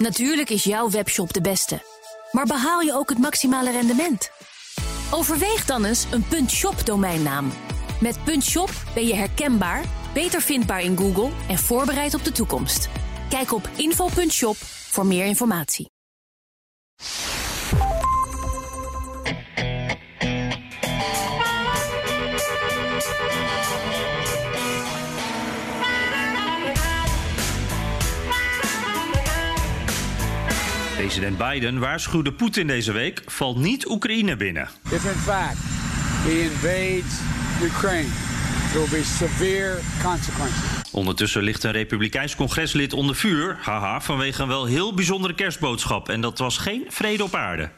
Natuurlijk is jouw webshop de beste. Maar behaal je ook het maximale rendement? Overweeg dan eens een .shop domeinnaam. Met .shop ben je herkenbaar, beter vindbaar in Google en voorbereid op de toekomst. Kijk op info.shop voor meer informatie. President Biden waarschuwde Poetin deze week: valt niet Oekraïne binnen. If in fact he invades Ukraine, there will be severe consequences. Ondertussen ligt een Republikeins congreslid onder vuur, haha, vanwege een wel heel bijzondere kerstboodschap. En dat was geen vrede op aarde.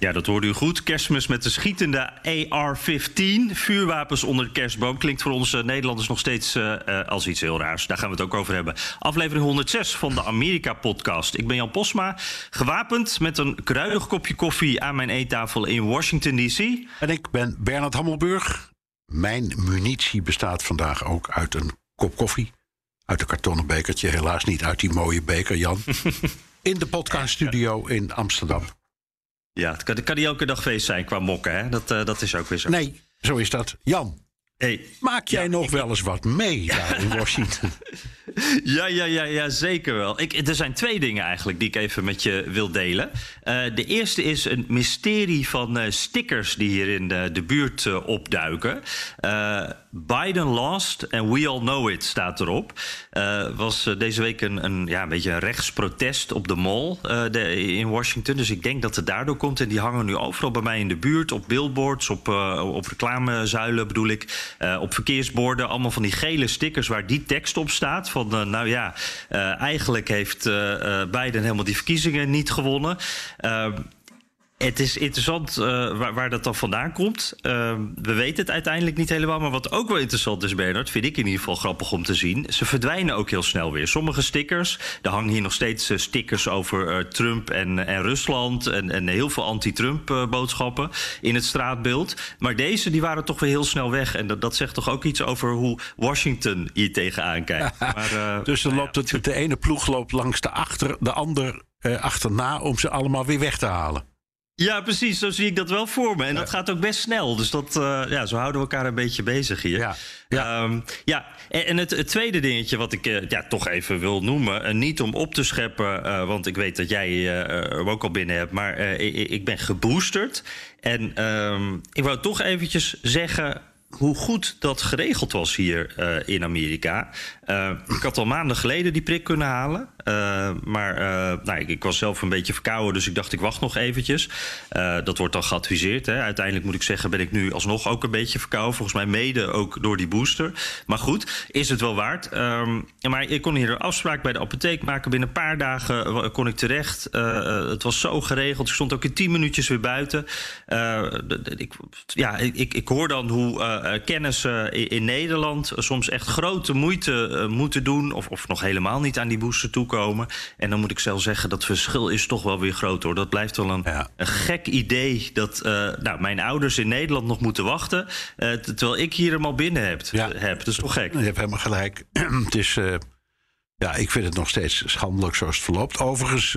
Ja, dat hoorde u goed. Kerstmis met de schietende AR-15. Vuurwapens onder de kerstboom. Klinkt voor ons uh, Nederlanders nog steeds uh, uh, als iets heel raars. Daar gaan we het ook over hebben. Aflevering 106 van de Amerika-podcast. Ik ben Jan Posma, gewapend met een kruidig kopje koffie... aan mijn eettafel in Washington, D.C. En ik ben Bernard Hammelburg. Mijn munitie bestaat vandaag ook uit een kop koffie. Uit een kartonnen bekertje, helaas niet uit die mooie beker, Jan. in de podcaststudio in Amsterdam. Ja, het kan, het kan niet elke dag feest zijn qua mokken, hè? Dat, uh, dat is ook weer zo. Nee, zo is dat. Jan, hey. maak jij Ja, nog ik- wel eens wat mee daar in Washington? Ja, ja, ja, ja, zeker wel. Ik, er zijn twee dingen eigenlijk die ik even met je wil delen. Eh, de eerste is een mysterie van eh, stickers die hier in de, de buurt eh, opduiken. Biden lost and we all know it staat erop. Eh was eh, deze week een, een, ja, een beetje een rechtsprotest op de mall eh, de, in Washington. Dus ik denk dat het daardoor komt. En die hangen nu overal bij mij in de buurt. Op billboards, op, op reclamezuilen bedoel ik. op verkeersborden. Allemaal van die gele stickers waar die tekst op staat. Van nou ja, eigenlijk heeft Biden helemaal die verkiezingen niet gewonnen. Ehm, het is interessant eh, waar, waar dat dan vandaan komt. Eh, we weten het uiteindelijk niet helemaal. Maar wat ook wel interessant is, Bernard, vind ik in ieder geval grappig om te zien. Ze verdwijnen ook heel snel weer. Sommige stickers, er hangen hier nog steeds eh, stickers over eh, Trump en, en Rusland. En, en heel veel anti-Trump boodschappen in het straatbeeld. Maar deze die waren toch weer heel snel weg. En dat, dat zegt toch ook iets over hoe Washington hier tegenaan kijkt. Maar, Dus dan nou loopt het, de ene ploeg loopt langs de achter, de ander achterna om ze allemaal weer weg te halen. Ja, precies. Zo zie ik dat wel voor me. En dat gaat ook best snel. Dus dat, eh, ja, zo houden we elkaar een beetje bezig hier. Ja, ja. ja. En, en het, het tweede dingetje wat ik eh, ja, toch even wil noemen. eh, niet om op te scheppen, want ik weet dat jij hem ook al binnen hebt. Maar ik, ik ben geboosterd. En ehm, ik wou toch eventjes zeggen hoe goed dat geregeld was hier in Amerika. Eh, ik had al maanden geleden die prik kunnen halen. Eh, maar eh, nou, ik, ik was zelf een beetje verkouden, dus ik dacht ik wacht nog eventjes. Dat wordt dan geadviseerd. Hè. Uiteindelijk moet ik zeggen, ben ik nu alsnog ook een beetje verkouden. Volgens mij mede ook door die booster. Maar goed, is het wel waard. Ehm, maar ik kon hier een afspraak bij de apotheek maken. Binnen een paar dagen kon ik terecht. Het was zo geregeld. Ik stond ook in tien minuutjes weer buiten. Ik, ja, ik, ik, hoor dan hoe kennissen in, in Nederland soms echt grote moeite eh, moeten doen. Of, of nog helemaal niet aan die booster toekomen. En dan moet ik zelf zeggen, dat verschil is toch wel weer groot hoor. Dat blijft wel een, Ja. een gek idee dat eh, nou, mijn ouders in Nederland nog moeten wachten. eh, terwijl ik hier hem al binnen heb. Ja. heb. Dat is toch gek? Je hebt helemaal gelijk. het is, ja, ik vind het nog steeds schandelijk zoals het verloopt. Overigens,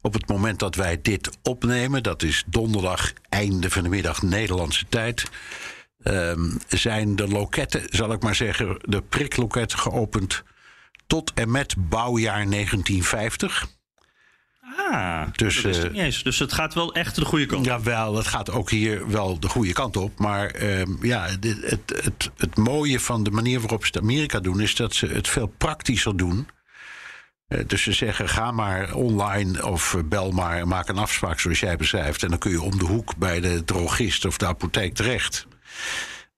op het moment dat wij dit opnemen, dat is donderdag, einde van de middag Nederlandse tijd. Ehm, zijn de loketten, zal ik maar zeggen, de prikloketten geopend tot en met bouwjaar 1950. Ah, Dus, dat wist ik eh, niet eens. dus het gaat wel echt de goede kant. Jawel, het gaat ook hier wel de goede kant op. Maar ehm, ja, dit- het, het, het mooie van de manier waarop ze het Amerika doen... is dat ze het veel praktischer doen. Eh, dus ze zeggen: ga maar online of eh, bel maar, maak een afspraak zoals jij beschrijft. En dan kun je om de hoek bij de drogist of de apotheek terecht.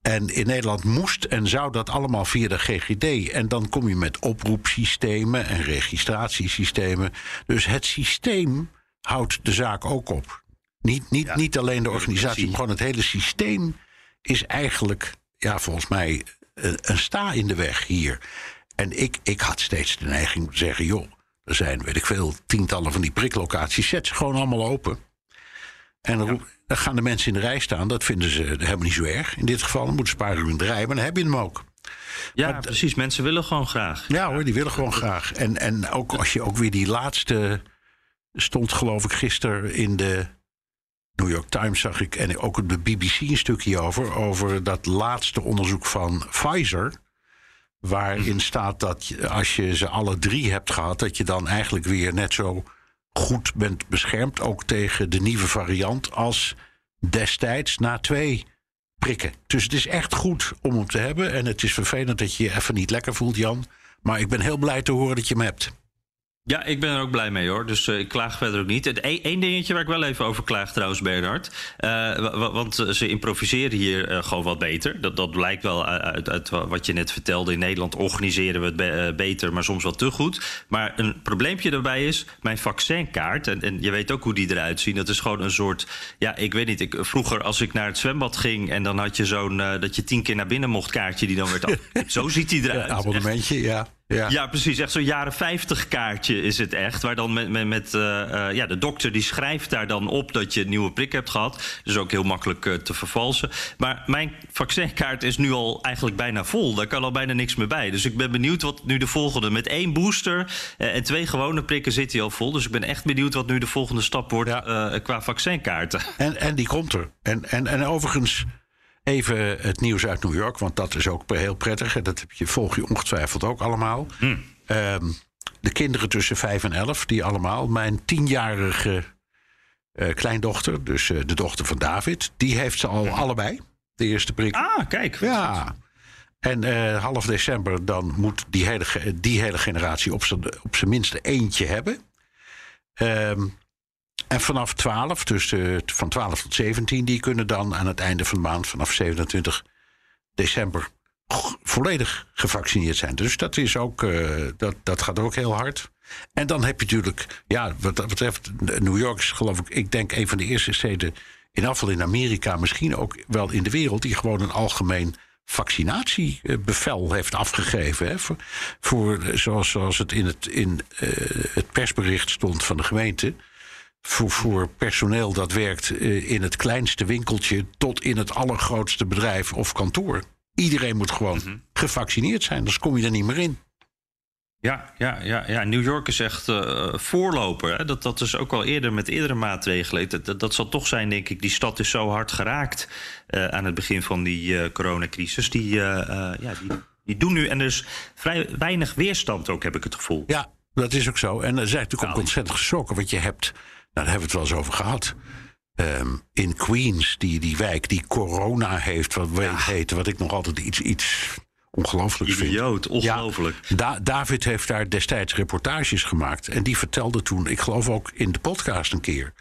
En in Nederland moest en zou dat allemaal via de GGD. En dan kom je met oproepsystemen en registratiesystemen. Dus het systeem houdt de zaak ook op. Niet, niet, niet alleen de organisatie, maar gewoon het hele systeem is eigenlijk, ja, volgens mij, een, een sta in de weg hier. En ik, ik had steeds de neiging om te zeggen: joh, er zijn, weet ik veel, tientallen van die priklocaties. Zet ze gewoon allemaal open. En dan, dan gaan de mensen in de rij staan. Dat vinden ze helemaal niet zo erg. In dit geval moeten ze een paar uur in de rij, maar dan heb je hem ook. Ja, Maar precies. Mensen willen gewoon graag. Ja hoor, die willen gewoon graag. En, en ook als je ook weer die laatste stond, geloof ik, gisteren in de New York Times zag ik en ook op de BBC een stukje over. Over dat laatste onderzoek van Pfizer. Waarin staat dat als je ze alle drie hebt gehad, dat je dan eigenlijk weer net zo goed bent beschermd. Ook tegen de nieuwe variant als destijds na twee prikken. Dus het is echt goed om hem te hebben. En het is vervelend dat je je even niet lekker voelt, Jan. Maar ik ben heel blij te horen dat je hem hebt. Ja, ik ben er ook blij mee hoor. Dus eh, ik klaag verder ook niet. Het e- één dingetje waar ik wel even over klaag trouwens, Bernhard. Eh, wa- wa- want eh, ze improviseren hier gewoon wat beter. Dat, dat blijkt wel uit, uit, uit wa- wat je net vertelde. In Nederland organiseren we het be- beter, maar soms wel te goed. Maar een probleempje daarbij is mijn vaccinkaart. En, en je weet ook hoe die eruit zien. Dat is gewoon een soort. Ja, ik weet niet. Ik, vroeger als ik naar het zwembad ging en dan had je zo'n. dat je tien keer naar binnen mocht kaartje die dan werd af. Zo ziet die eruit. Een abonnementje, ja. Ja. Ja, precies. Echt zo'n jaren 50 kaartje is het echt. Waar dan met, met, met eh, eh, ja, de dokter die schrijft daar dan op dat je een nieuwe prik hebt gehad. Dus ook heel makkelijk eh, te vervalsen. Maar mijn vaccinkaart is nu al eigenlijk bijna vol. Daar kan al bijna niks meer bij. Dus ik ben benieuwd wat nu de volgende. Met één booster en twee gewone prikken zit hij al vol. Dus ik ben echt benieuwd wat nu de volgende stap wordt Ja. qua vaccinkaarten. En, en die komt er. En, en, en overigens even het nieuws uit New York, want dat is ook heel prettig. En dat heb je, volg je ongetwijfeld ook allemaal. Ehm, de kinderen tussen 5 en 11, die allemaal. Mijn tienjarige eh, kleindochter, dus eh, de dochter van David, die heeft ze al allebei. De eerste prik. Ah, kijk. Ja. En eh, half december dan moet die hele, die hele generatie op zijn minste eentje hebben. Ehm, en vanaf 12, dus eh, van 12 tot 17, die kunnen dan aan het einde van de maand, vanaf 27 december, volledig gevaccineerd zijn. Dus dat, is ook, eh, dat, dat gaat ook heel hard. En dan heb je natuurlijk, ja, wat dat betreft, New York is geloof ik, ik denk een van de eerste steden in afval in Amerika, misschien ook wel in de wereld, die gewoon een algemeen vaccinatiebevel heeft afgegeven. Hè, voor, zoals, zoals het in, het, in eh, het persbericht stond van de gemeente. Voor, voor personeel dat werkt eh, in het kleinste winkeltje tot in het allergrootste bedrijf of kantoor. Iedereen moet gewoon gevaccineerd zijn, anders kom je er niet meer in. Ja, ja, ja, ja, New York is echt eh, voorloper. Hè? Dat, dat is ook al eerder met eerdere maatregelen. Dat, dat, dat zal toch zijn, denk ik. Die stad is zo hard geraakt eh, aan het begin van die coronacrisis. Die, ja, die, die doen nu. En er is vrij weinig weerstand ook, heb ik het gevoel. Ja, dat is ook zo. En er zijn natuurlijk ook Nou, ontzettend geschrokken. Want je hebt, daar hebben we het wel eens over gehad. Ehm, in Queens, die, die wijk die corona heeft, wat weet heet, wat ik nog altijd iets, iets ongelooflijks vind. Idioot, ongelooflijk. Ja, Da- David heeft daar destijds reportages gemaakt. En die vertelde toen, ik geloof ook in de podcast een keer.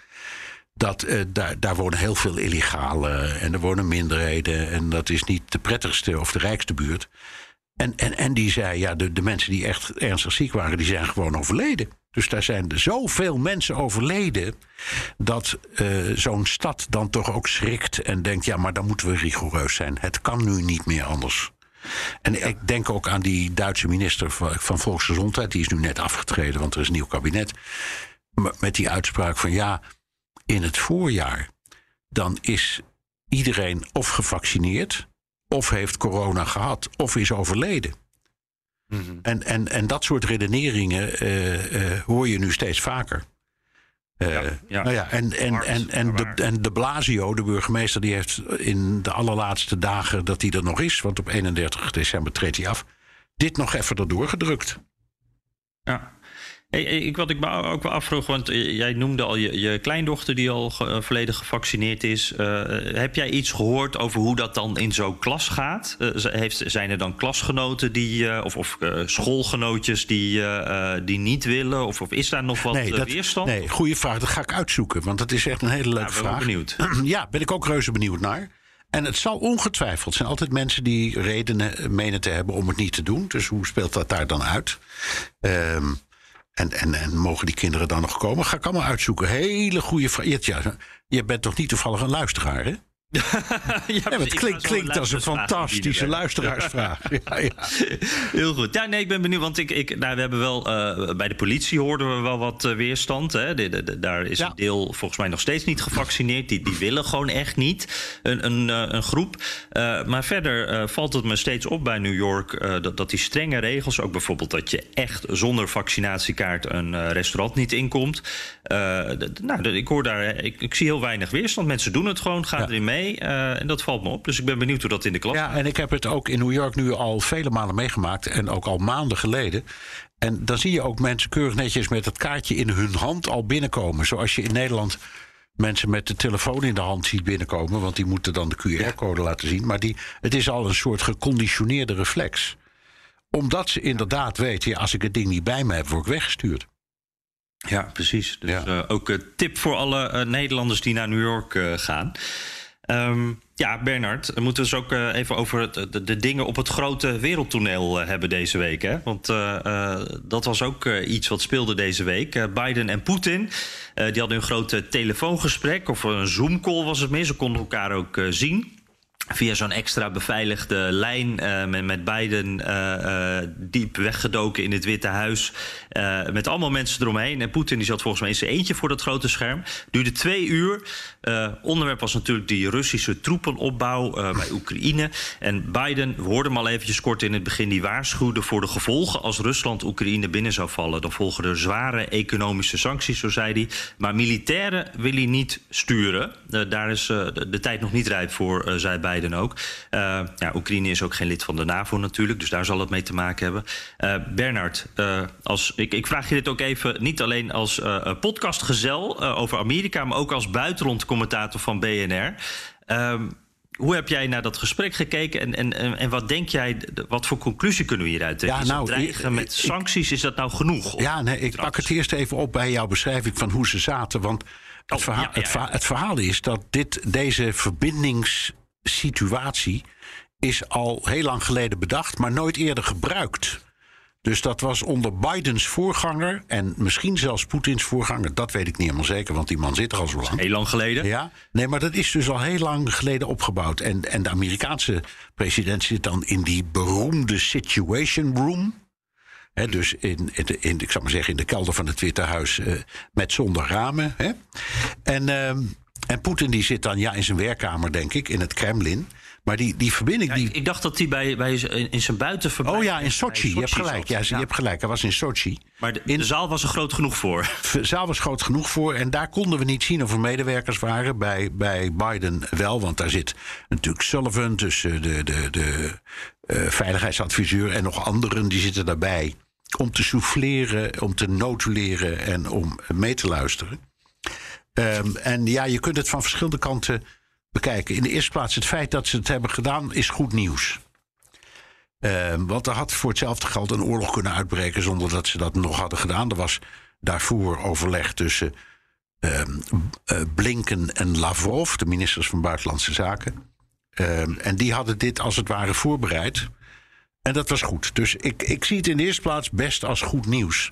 Dat eh, daar, daar wonen heel veel illegalen en er wonen minderheden. En dat is niet de prettigste of de rijkste buurt. En, en, en die zei, ja, de, de mensen die echt ernstig ziek waren, die zijn gewoon overleden. Dus daar zijn zoveel mensen overleden. dat eh, zo'n stad dan toch ook schrikt en denkt: ja, maar dan moeten we rigoureus zijn. Het kan nu niet meer anders. En ik denk ook aan die Duitse minister van Volksgezondheid. Die is nu net afgetreden, want er is een nieuw kabinet. Met die uitspraak van ja, in het voorjaar. dan is iedereen of gevaccineerd. of heeft corona gehad. of is overleden. En, en, en dat soort redeneringen eh, eh, hoor je nu steeds vaker. Eh, Ja, ja. Nou ja, en, en, en, en, de, en de Blasio, de burgemeester, die heeft in de allerlaatste dagen dat hij er nog is, want op 31 december treedt hij af, dit nog even erdoor gedrukt. Ja. Hey, ik, wat ik me ook wel afvroeg, want jij noemde al je, je kleindochter die al volledig gevaccineerd is. heb jij iets gehoord over hoe dat dan in zo'n klas gaat? heeft, zijn er dan klasgenoten die, of, of schoolgenootjes die, die niet willen? Of, of is daar nog wat nee, dat, weerstand? Nee, goede vraag. Dat ga ik uitzoeken, want dat is echt een hele leuke ja, vraag. Ben benieuwd. ja, ben ik ook reuze benieuwd naar. En het zal ongetwijfeld zijn altijd mensen die redenen menen te hebben om het niet te doen. Dus hoe speelt dat daar dan uit? Ehm, en, en, en mogen die kinderen dan nog komen? Ga ik allemaal uitzoeken. Hele goede vraag. Je bent toch niet toevallig een luisteraar, hè? Ja, ja, het klinkt, klinkt als een fantastische luisteraarsvraag. Ja, ja. Heel goed. Ja, nee, ik ben benieuwd. Want ik, ik, nou, we hebben wel uh, bij de politie hoorden we wel wat uh, weerstand. Hè. De, de, de, daar is een deel volgens mij nog steeds niet gevaccineerd. Die, die willen gewoon echt niet. Een, een, uh, een groep. maar verder valt het me steeds op bij New York dat, dat die strenge regels, ook bijvoorbeeld dat je echt zonder vaccinatiekaart een restaurant niet inkomt. nou, ik hoor daar, ik, ik, zie heel weinig weerstand. Mensen doen het gewoon, gaan erin mee. Uh, en dat valt me op. Dus ik ben benieuwd hoe dat in de klas Ja, en ik heb het ook in New York nu al vele malen meegemaakt. En ook al maanden geleden. En dan zie je ook mensen keurig netjes met het kaartje in hun hand al binnenkomen. Zoals je in Nederland mensen met de telefoon in de hand ziet binnenkomen. Want die moeten dan de QR-code laten zien. Maar die, het is al een soort geconditioneerde reflex. Omdat ze inderdaad weten, ja, als ik het ding niet bij me heb, word ik weggestuurd. Ja, precies. Dus ja. Uh, ook een tip voor alle uh, Nederlanders die naar New York uh, gaan. Um, ja, Bernard, we moeten dus ook uh, even over de, de, dingen op het grote wereldtoneel uh, hebben deze week. Hè? Want uh, dat was ook iets wat speelde deze week. Biden en Poetin die hadden een groot telefoongesprek, of een Zoom-call was het meer. Ze konden elkaar ook zien via zo'n extra beveiligde lijn uh, met, met Biden uh, uh, diep weggedoken in het Witte Huis. met allemaal mensen eromheen. En Poetin die zat volgens mij in zijn eentje voor dat grote scherm. Duurde twee uur. onderwerp was natuurlijk die Russische troepenopbouw bij Oekraïne. En Biden, we hoorden hem al eventjes kort in het begin... die waarschuwde voor de gevolgen als Rusland Oekraïne binnen zou vallen. Dan volgen er zware economische sancties, zo zei hij. Maar militairen wil hij niet sturen. daar is de, de, tijd nog niet rijp voor, zei Biden Biden ook. Uh, ja, Oekraïne is ook geen lid van de NAVO natuurlijk, dus daar zal het mee te maken hebben. Uh, Bernard, uh, als, ik, ik, vraag je dit ook even niet alleen als podcastgezel over Amerika, maar ook als buitenlandcommentator van BNR. Ehm, hoe heb jij naar dat gesprek gekeken en, en, en, wat denk jij, wat voor conclusie kunnen we hieruit trekken? Ja, nou, dreigen met ik, sancties, is dat nou genoeg? Ja, nee, ik pak het eerst even op bij jouw beschrijving van hoe ze zaten. Want het, Oh, verhaal, ja, ja, het, verhaal, het verhaal is dat dit, deze verbindings situatie is al heel lang geleden bedacht, maar nooit eerder gebruikt. Dus dat was onder Bidens voorganger en misschien zelfs Poetins voorganger. Dat weet ik niet helemaal zeker, want die man zit er al zo lang. Heel lang geleden? Ja, nee, maar dat is dus al heel lang geleden opgebouwd. En, en de Amerikaanse president zit dan in die beroemde Situation Room. He, dus in, in, de, in, ik zou maar zeggen, in de kelder van het Witte Huis uh, met zonder ramen. He. En, uh, en Poetin die zit dan ja, in zijn werkkamer, denk ik, in het Kremlin. Maar die, die verbinding. Ja, die... ik dacht dat hij bij, bij, in zijn buitenverblijf. Oh ja, in Sochi. Je hebt gelijk. Ja, je hebt gelijk. Hij was in Sochi. Maar de, in... de zaal was er groot genoeg voor. De zaal was groot genoeg voor. En daar konden we niet zien of er medewerkers waren. Bij, bij Biden wel, want daar zit natuurlijk Sullivan, dus de, de, de, de uh, veiligheidsadviseur en nog anderen, die zitten daarbij. Om te souffleren, om te notuleren en om mee te luisteren. Um, en ja, je kunt het van verschillende kanten bekijken. In de eerste plaats het feit dat ze het hebben gedaan is goed nieuws. Uh, want er had voor hetzelfde geld een oorlog kunnen uitbreken zonder dat ze dat nog hadden gedaan. Er was daarvoor overleg tussen uh, uh, Blinken en Lavrov, de ministers van Buitenlandse Zaken. en die hadden dit als het ware voorbereid. En dat was goed. Dus ik, ik zie het in de eerste plaats best als goed nieuws.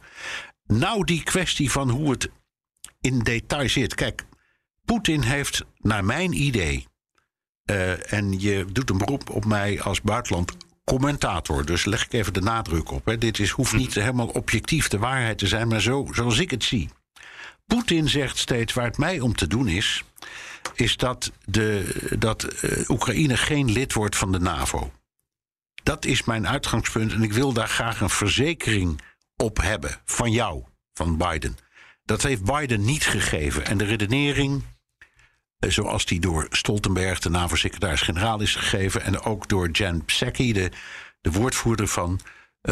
Nou, die kwestie van hoe het in detail zit. Kijk, Poetin heeft, naar mijn idee. Uh, en je doet een beroep op mij als buitenland commentator. Dus leg ik even de nadruk op. Hè. Dit is, hoeft niet helemaal objectief de waarheid te zijn, maar zo, zoals ik het zie. Poetin zegt steeds waar het mij om te doen is. Is dat, de, dat uh, Oekraïne geen lid wordt van de NAVO. Dat is mijn uitgangspunt. En ik wil daar graag een verzekering op hebben. Van jou, van Biden. Dat heeft Biden niet gegeven. En de redenering, zoals die door Stoltenberg, de NAVO-secretaris-generaal, is gegeven. en ook door Jan Psaki, de, de woordvoerder van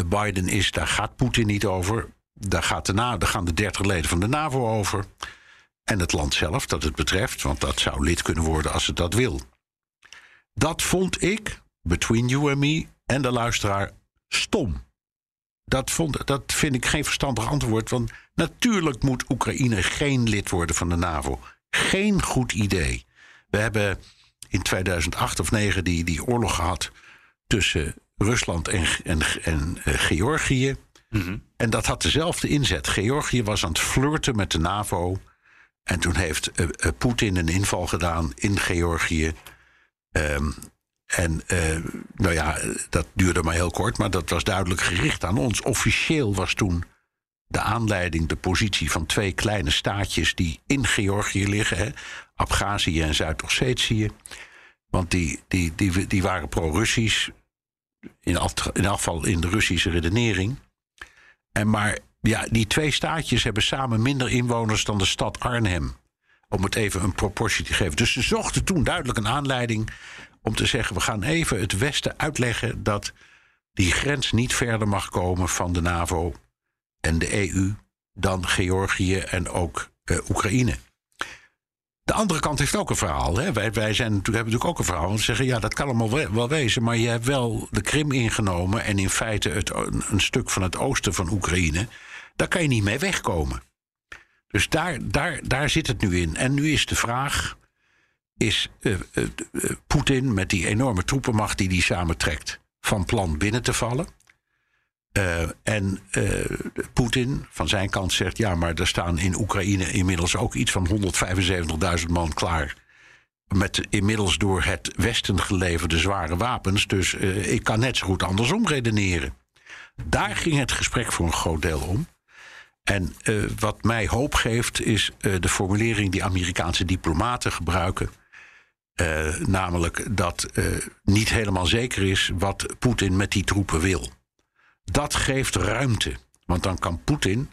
Biden, is: daar gaat Poetin niet over. daar, gaat de daar gaan de 30 leden van de NAVO over. En het land zelf dat het betreft, want dat zou lid kunnen worden als het dat wil. Dat vond ik, between you and me en de luisteraar, stom. Dat, vond, dat vind ik geen verstandig antwoord. Want natuurlijk moet Oekraïne geen lid worden van de NAVO. Geen goed idee. We hebben in 2008 of 2009 die, die oorlog gehad tussen Rusland en, en, en uh, Georgië. En dat had dezelfde inzet. Georgië was aan het flirten met de NAVO. En toen heeft uh, uh, Poetin een inval gedaan in Georgië. Um, en uh, nou ja, dat duurde maar heel kort, maar dat was duidelijk gericht aan ons. Officieel was toen de aanleiding de positie van twee kleine staatjes die in Georgië liggen, hè, en Zuid-Ossetië. Want die, die, die, die waren pro-Russisch, in, in geval in de Russische redenering. En maar ja, die twee staatjes hebben samen minder inwoners dan de stad Arnhem. Om het even een proportie te geven. Dus ze zochten toen duidelijk een aanleiding om te zeggen: we gaan even het Westen uitleggen dat die grens niet verder mag komen van de NAVO en de EU dan Georgië en ook uh, Oekraïne. De andere kant heeft ook een verhaal. Hè? Wij, wij zijn, hebben natuurlijk ook een verhaal. Want zeggen, ja, dat kan allemaal wel, wezen. Maar je hebt wel de Krim ingenomen. En in feite het, een, een, stuk van het oosten van Oekraïne. Daar kan je niet mee wegkomen. Dus daar, daar, daar zit het nu in. En nu is de vraag: is uh, uh, Poetin met die enorme troepenmacht die hij samentrekt van plan binnen te vallen? En Poetin van zijn kant zegt: ja, maar er staan in Oekraïne inmiddels ook iets van 175.000 man klaar. Met inmiddels door het Westen geleverde zware wapens. Dus ik kan net zo goed andersom redeneren. Daar ging het gesprek voor een groot deel om. En wat mij hoop geeft, is de formulering die Amerikaanse diplomaten gebruiken. Uh, namelijk dat niet helemaal zeker is wat Poetin met die troepen wil. Dat geeft ruimte. Want dan kan Poetin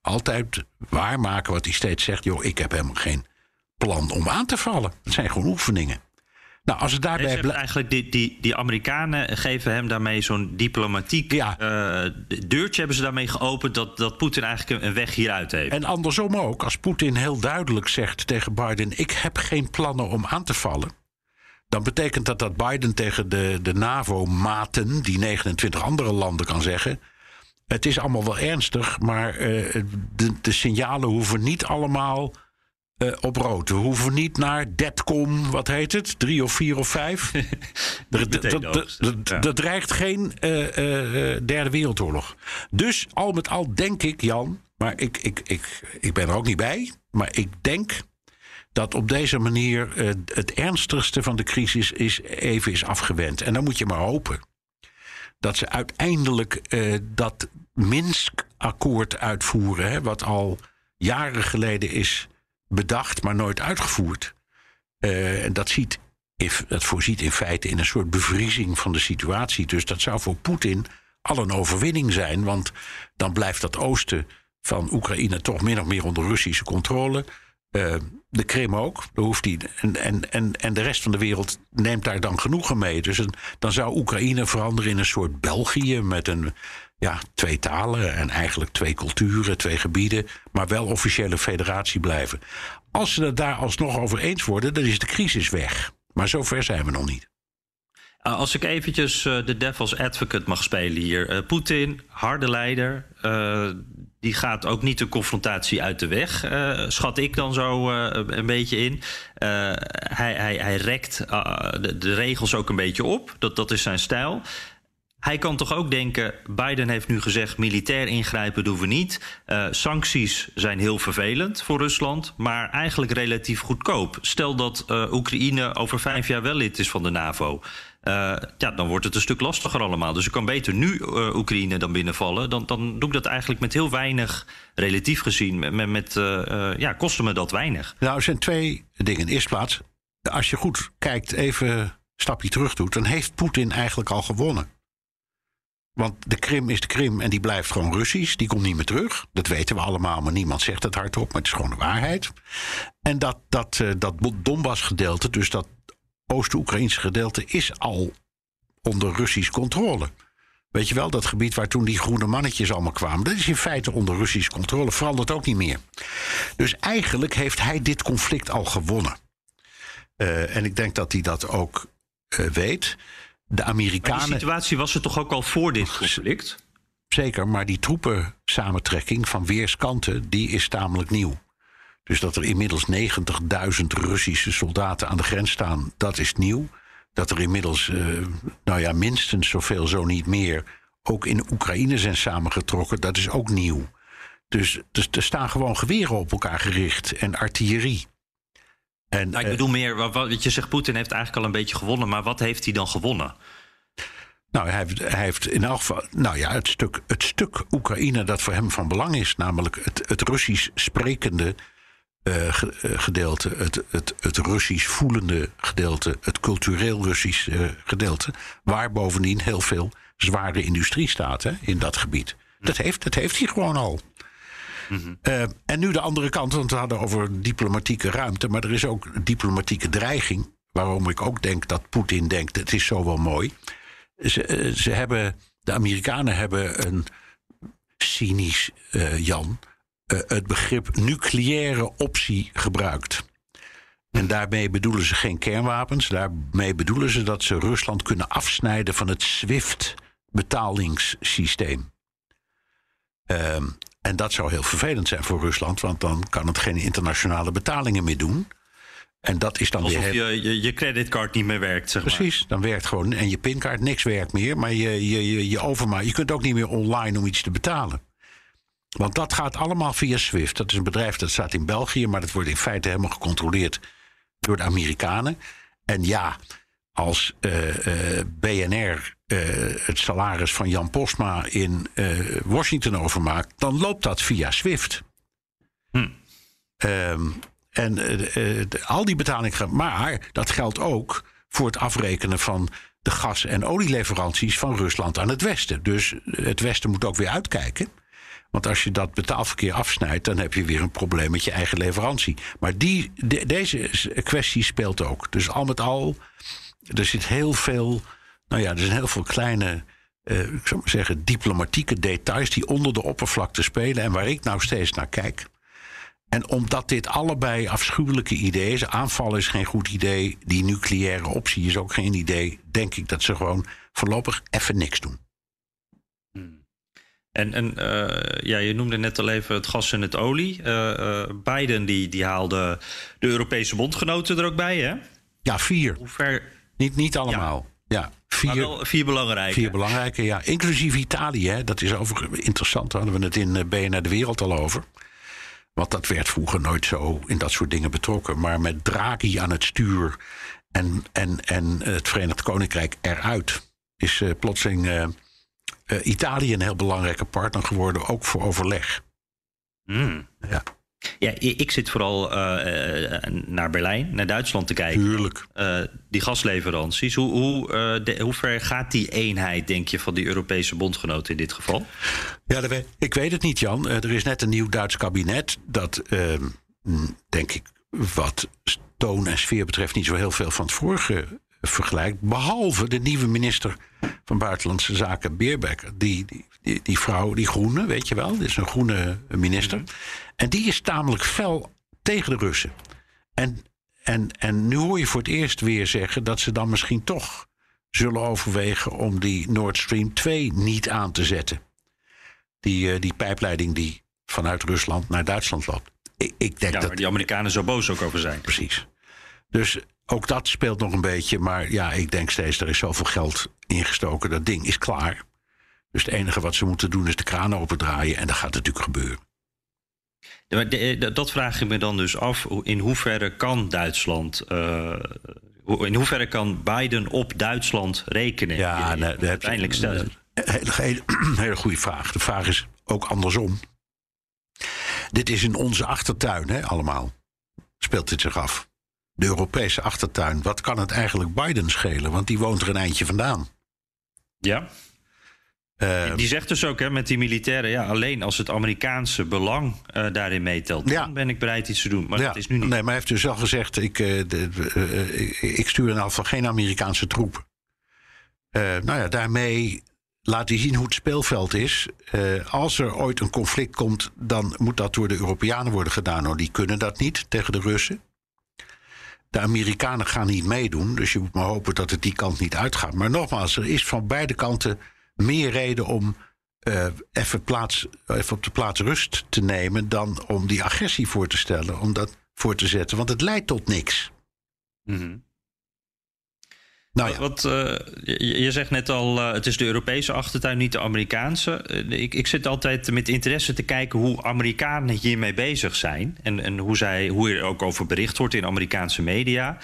altijd waarmaken wat hij steeds zegt. Joh, ik heb helemaal geen plan om aan te vallen. Het zijn gewoon oefeningen. Nou, als het daarbij blijft. Eigenlijk die, die, die Amerikanen geven hem daarmee zo'n diplomatiek ja. uh, deurtje hebben ze daarmee geopend dat, dat Poetin eigenlijk een weg hieruit heeft. En andersom ook, als Poetin heel duidelijk zegt tegen Biden: Ik heb geen plannen om aan te vallen. Dan betekent dat dat Biden tegen de, de NAVO-maten, die 29 andere landen kan zeggen. Het is allemaal wel ernstig, maar uh, de, de signalen hoeven niet allemaal uh, op rood. We hoeven niet naar Detcom, wat heet het? Drie of vier of vijf. Dat dreigt geen uh, uh, derde wereldoorlog. Dus al met al denk ik, Jan, maar ik, ik, ik, ik ben er ook niet bij, maar ik denk dat op deze manier het ernstigste van de crisis is, even is afgewend. En dan moet je maar hopen dat ze uiteindelijk dat Minsk-akkoord uitvoeren, hè, wat al jaren geleden is bedacht, maar nooit uitgevoerd. Uh, dat, ziet, voorziet in feite in een soort bevriezing van de situatie. Dus dat zou voor Poetin al een overwinning zijn. Want dan blijft dat oosten van Oekraïne toch min of meer onder Russische controle. Uh, de Krim ook. Hoeft die, en, en, en, en de rest van de wereld neemt daar dan genoegen mee. Dus dan zou Oekraïne veranderen in een soort België met een ja, twee talen en eigenlijk twee culturen, twee gebieden, maar wel officiële federatie blijven. Als ze het daar alsnog over eens worden, dan is de crisis weg. Maar zover zijn we nog niet. Als ik eventjes de devil's advocate mag spelen hier. Poetin, harde leider, uh, die gaat ook niet de confrontatie uit de weg, schat ik dan zo een beetje in. hij, hij, hij rekt de, de, regels ook een beetje op, dat, dat is zijn stijl. Hij kan toch ook denken: Biden heeft nu gezegd militair ingrijpen doen we niet. Uh, sancties zijn heel vervelend voor Rusland, maar eigenlijk relatief goedkoop. Stel dat uh, Oekraïne over vijf jaar wel lid is van de NAVO. Uh, ja, dan wordt het een stuk lastiger allemaal. Dus ik kan beter nu Oekraïne dan binnenvallen. Dan, dan doe ik dat eigenlijk met heel weinig, relatief gezien. Met, met ja, kosten me dat weinig. Nou, er zijn twee dingen. In eerste plaats, als je goed kijkt, even een stapje terug doet, dan heeft Poetin eigenlijk al gewonnen. Want de Krim is de Krim en die blijft gewoon Russisch. Die komt niet meer terug. Dat weten we allemaal, maar niemand zegt het hardop. Maar het is gewoon de waarheid. En dat, dat, uh, dat Donbass-gedeelte, dus dat Oost-Oekraïnse gedeelte, is al onder Russisch controle. Weet je wel, dat gebied waar toen die groene mannetjes allemaal kwamen. Dat is in feite onder Russische controle, verandert ook niet meer. Dus eigenlijk heeft hij dit conflict al gewonnen. Uh, en ik denk dat hij dat ook uh, weet. De Amerikanen. Maar die situatie was er toch ook al voor dit conflict? Zeker, maar die troepensamentrekking van weerskanten, die is tamelijk nieuw. Dus dat er inmiddels 90.000 Russische soldaten aan de grens staan, dat is nieuw. Dat er inmiddels, uh, nou ja, minstens zoveel, zo niet meer, ook in Oekraïne zijn samengetrokken, dat is ook nieuw. Dus, dus er staan gewoon geweren op elkaar gericht en artillerie. En, nou, ik bedoel meer, wat, wat je zegt, Poetin heeft eigenlijk al een beetje gewonnen, maar wat heeft hij dan gewonnen? Nou, hij heeft, hij heeft, in elk geval. Nou ja, het stuk, het stuk Oekraïne dat voor hem van belang is, namelijk het, het Russisch sprekende uh, gedeelte, het, het, het Russisch voelende gedeelte, het cultureel Russisch uh, gedeelte, waar bovendien heel veel zware industrie staat hè, in dat gebied. Dat, heeft, dat heeft hij gewoon al. Uh, en nu de andere kant, want we hadden over diplomatieke ruimte, maar er is ook diplomatieke dreiging. Waarom ik ook denk dat Poetin denkt: het is zo wel mooi. Ze, ze hebben, de Amerikanen hebben een cynisch, Jan, uh, het begrip nucleaire optie gebruikt. En daarmee bedoelen ze geen kernwapens. Daarmee bedoelen ze dat ze Rusland kunnen afsnijden van het SWIFT-betalingssysteem. Uh, en dat zou heel vervelend zijn voor Rusland, want dan kan het geen internationale betalingen meer doen. En dat is dan Alsof weer. Je, je, je creditcard niet meer werkt, zeg Precies, maar. dan werkt gewoon. En je pinkaart, niks werkt meer. Maar je, je, je, je overma je kunt ook niet meer online om iets te betalen. Want dat gaat allemaal via SWIFT. Dat is een bedrijf dat staat in België, maar dat wordt in feite helemaal gecontroleerd door de Amerikanen. En ja, als uh, uh, BNR uh, het salaris van Jan Postma in Washington overmaakt, dan loopt dat via SWIFT. Hm. Um, en al die betalingen. Maar dat geldt ook voor het afrekenen van de gas- en olieleveranties van Rusland aan het Westen. Dus het Westen moet ook weer uitkijken. Want als je dat betaalverkeer afsnijdt, dan heb je weer een probleem met je eigen leverantie. Maar die, de, deze kwestie speelt ook. Dus al met al, er zit heel veel. Nou ja, er zijn heel veel kleine. Uh, ik zou maar zeggen, diplomatieke details die onder de oppervlakte spelen en waar ik nou steeds naar kijk. En omdat dit allebei afschuwelijke ideeën is, aanvallen is geen goed idee, die nucleaire optie is ook geen idee, denk ik dat ze gewoon voorlopig even niks doen. En, en uh, ja, je noemde net al even het gas en het olie. Uh, uh, Biden die, die haalde de Europese bondgenoten er ook bij, hè? Ja, vier. Hoe ver... Niet, niet allemaal. Ja, ja vier, wel vier belangrijke. Vier belangrijke, ja. Inclusief Italië, hè. dat is overigens interessant. Daar hadden we het in BNR De Wereld al over. Want dat werd vroeger nooit zo in dat soort dingen betrokken. Maar met Draghi aan het stuur en, en, en het Verenigd Koninkrijk eruit... is plotseling uh, Italië een heel belangrijke partner geworden, ook voor overleg. Mm. Ja. Ja, ik zit vooral uh, naar Berlijn, naar Duitsland te kijken. Tuurlijk. Uh, die gasleveranties. Hoe, hoe, de, hoe ver gaat die eenheid, denk je, van die Europese bondgenoten in dit geval? Ja, ik weet het niet, Jan. er is net een nieuw Duits kabinet dat, ehm, denk ik, wat toon en sfeer betreft, niet zo heel veel van het vorige vergelijkt. Behalve de nieuwe minister van Buitenlandse Zaken, Beerbeck. Die, die, die, die, vrouw, die groene, weet je wel, die is een groene minister. Mm -hmm. En die is tamelijk fel tegen de Russen. En, en, en nu hoor je voor het eerst weer zeggen dat ze dan misschien toch zullen overwegen om die Nord Stream 2 niet aan te zetten. Die, uh, die pijpleiding die vanuit Rusland naar Duitsland loopt. Ik, ik denk ja, dat waar die Amerikanen zo boos ook over zijn. Precies. Dus ook dat speelt nog een beetje. Maar ja, ik denk steeds, er is zoveel geld ingestoken. Dat ding is klaar. Dus het enige wat ze moeten doen is de kraan opendraaien. En dat gaat natuurlijk gebeuren. Dat vraag ik me dan dus af. In hoeverre kan Duitsland. Uh, in hoeverre kan Biden op Duitsland rekenen? Ja, nee, uiteindelijk stellen. Een hele, hele, hele goede vraag. De vraag is ook andersom. Dit is in onze achtertuin, hè, allemaal. Speelt dit zich af de Europese achtertuin. Wat kan het eigenlijk Biden schelen? Want die woont er een eindje vandaan. Ja. Uh, die zegt dus ook hè, met die militairen, ja, alleen als het Amerikaanse belang uh, daarin meetelt, ja. dan ben ik bereid iets te doen. Maar ja. dat is nu niet. Nee, maar hij heeft dus al gezegd, ik, uh, de, ik stuur in geval geen Amerikaanse troepen. nou ja, daarmee laat hij zien hoe het speelveld is. Eh, als er ooit een conflict komt, dan moet dat door de Europeanen worden gedaan. Nou, die kunnen dat niet tegen de Russen. De Amerikanen gaan niet meedoen, dus je moet maar hopen dat het die kant niet uitgaat. Maar nogmaals, er is van beide kanten meer reden om uh, even, plaats, even op de plaats rust te nemen dan om die agressie voor te stellen, om dat voor te zetten. Want het leidt tot niks. Mm nou ja. Wat, uh, je, zegt net al, uh, het is de Europese achtertuin, niet de Amerikaanse. Uh, ik, ik zit altijd met interesse te kijken hoe Amerikanen hiermee bezig zijn. En, en hoe, zij, hoe er ook over bericht wordt in Amerikaanse media.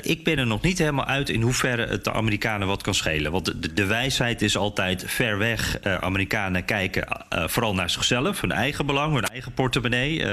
ik ben er nog niet helemaal uit in hoeverre het de Amerikanen wat kan schelen. Want de, de wijsheid is altijd ver weg. Amerikanen kijken vooral naar zichzelf, hun eigen belang, hun eigen portemonnee.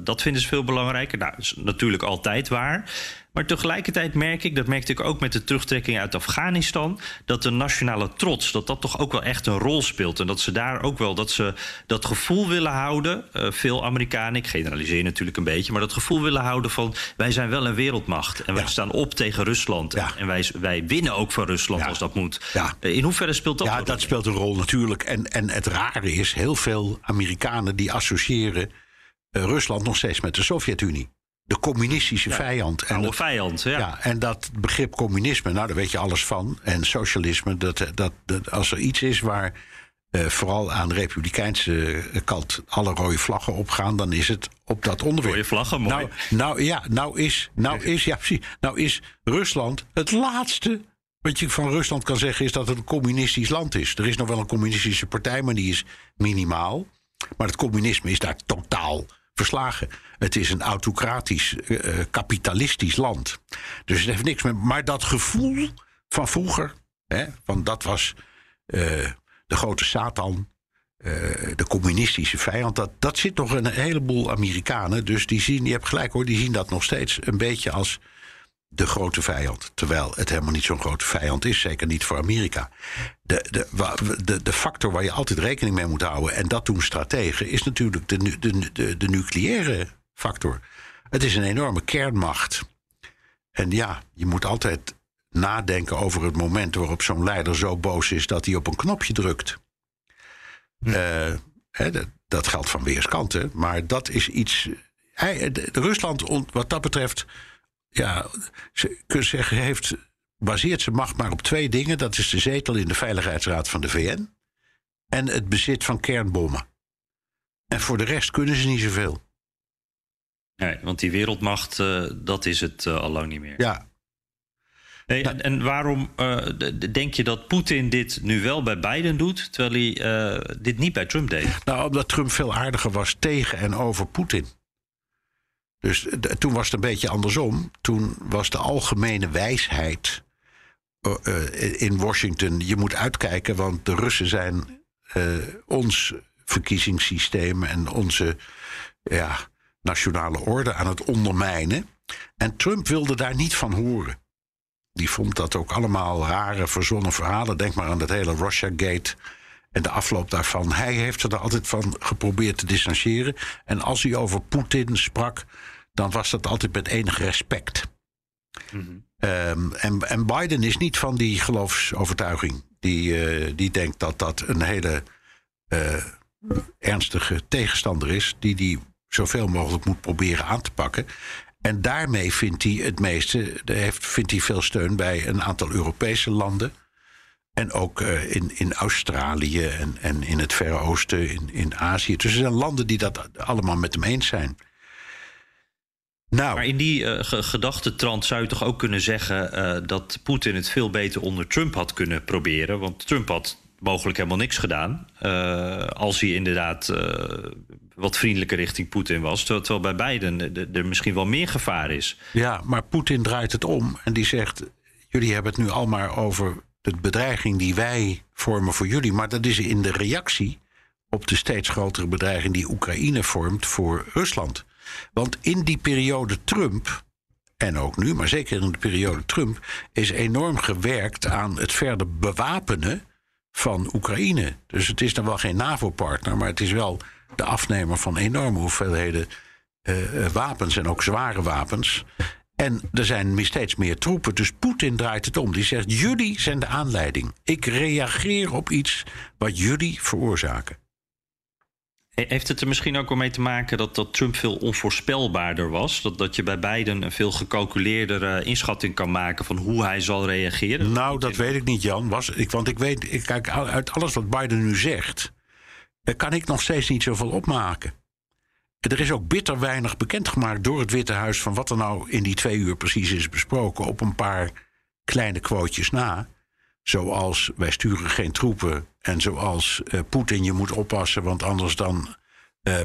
dat vinden ze veel belangrijker. Nou, dat is natuurlijk altijd waar. Maar tegelijkertijd merk ik, dat merkte ik ook met de terugtrekking uit Afghanistan, dat de nationale trots, dat dat toch ook wel echt een rol speelt. En dat ze daar ook wel dat ze dat gevoel willen houden. Uh, veel Amerikanen, ik generaliseer natuurlijk een beetje, maar dat gevoel willen houden van wij zijn wel een wereldmacht. En wij staan op tegen Rusland. En wij, wij winnen ook van Rusland als dat moet. Uh, in hoeverre speelt dat? Ja, dat speelt een rol natuurlijk. En, en het rare is, heel veel Amerikanen die associëren uh, Rusland nog steeds met de Sovjet-Unie de communistische vijand. En Oude vijand, ja. ja. En dat begrip communisme, nou daar weet je alles van. En socialisme, dat, dat, dat als er iets is waar uh, vooral aan de republikeinse kant alle rode vlaggen opgaan, dan is het op dat onderwerp. Rode vlaggen, mooi. Nou, nou ja, nou is, nou is, ja, precies, nou is Rusland het laatste wat je van Rusland kan zeggen is dat het een communistisch land is. Er is nog wel een communistische partij, maar die is minimaal. Maar het communisme is daar totaal verslagen. Het is een autocratisch, uh, kapitalistisch land. Dus het heeft niks met. Maar dat gevoel van vroeger, hè, van dat was uh, de grote Satan, de communistische vijand, dat, dat zit nog een heleboel Amerikanen. Dus die zien, je hebt gelijk hoor, die zien dat nog steeds een beetje als de grote vijand. Terwijl het helemaal niet zo'n grote vijand is, zeker niet voor Amerika. De, de, de, de factor waar je altijd rekening mee moet houden, en dat doen strategen, is natuurlijk de, de, de, de nucleaire factor. Het is een enorme kernmacht. En ja, je moet altijd nadenken over het moment waarop zo'n leider zo boos is dat hij op een knopje drukt. Hm. Uh, hè, dat, dat geldt van weerskanten, maar dat is iets. Hij, Rusland, wat dat betreft, ja, ze zeggen, heeft, baseert zijn macht maar op twee dingen. Dat is de zetel in de Veiligheidsraad van de VN en het bezit van kernbommen. En voor de rest kunnen ze niet zoveel. Nee, want die wereldmacht, uh, dat is het uh, al lang niet meer. Ja. Nee, en, en, waarom uh, denk je dat Poetin dit nu wel bij Biden doet, terwijl hij dit niet bij Trump deed? Nou, omdat Trump veel aardiger was tegen en over Poetin. Dus toen was het een beetje andersom. Toen was de algemene wijsheid in Washington: je moet uitkijken, want de Russen zijn ons verkiezingssysteem en onze ja, nationale orde aan het ondermijnen. En Trump wilde daar niet van horen. Die vond dat ook allemaal rare, verzonnen verhalen. Denk maar aan dat hele Russiagate en de afloop daarvan. Hij heeft er altijd van geprobeerd te distancieren. En als hij over Poetin sprak, dan was dat altijd met enig respect. Mm en, en, Biden is niet van die geloofsovertuiging. Die, uh, die denkt dat dat een hele uh, ernstige tegenstander is, die die zoveel mogelijk moet proberen aan te pakken. En daarmee vindt hij het meeste, heeft, vindt hij veel steun bij een aantal Europese landen. En ook uh, in, in Australië en, en in het Verre Oosten, in, in Azië. Dus er zijn landen die dat allemaal met hem eens zijn. Nou. Maar in die uh, zou je toch ook kunnen zeggen uh, dat Poetin het veel beter onder Trump had kunnen proberen. Want Trump had mogelijk helemaal niks gedaan. Uh, als hij inderdaad wat vriendelijker richting Poetin was. Terwijl bij beiden er misschien wel meer gevaar is. Ja, maar Poetin draait het om en die zegt: Jullie hebben het nu al maar over de bedreiging die wij vormen voor jullie. Maar dat is in de reactie op de steeds grotere bedreiging die Oekraïne vormt voor Rusland. Want in die periode Trump, en ook nu, maar zeker in de periode Trump, is enorm gewerkt aan het verder bewapenen van Oekraïne. Dus het is dan wel geen NAVO-partner, maar het is wel de afnemer van enorme hoeveelheden uh, wapens en ook zware wapens. En er zijn steeds meer troepen. Dus Poetin draait het om. Die zegt: jullie zijn de aanleiding. Ik reageer op iets wat jullie veroorzaken. Heeft het er misschien ook wel mee te maken dat, dat Trump veel onvoorspelbaarder was? Dat, dat je bij Biden een veel gecalculeerdere inschatting kan maken van hoe hij zal reageren? Nou, dat weet ik niet, Jan. Was, ik, want ik weet, ik, kijk, uit alles wat Biden nu zegt, kan ik nog steeds niet zoveel opmaken. Er is ook bitter weinig bekendgemaakt door het Witte Huis van wat er nou in die twee uur precies is besproken, op een paar kleine quotejes na. Zoals wij sturen geen troepen en zoals uh, Poetin je moet oppassen, want anders dan, uh,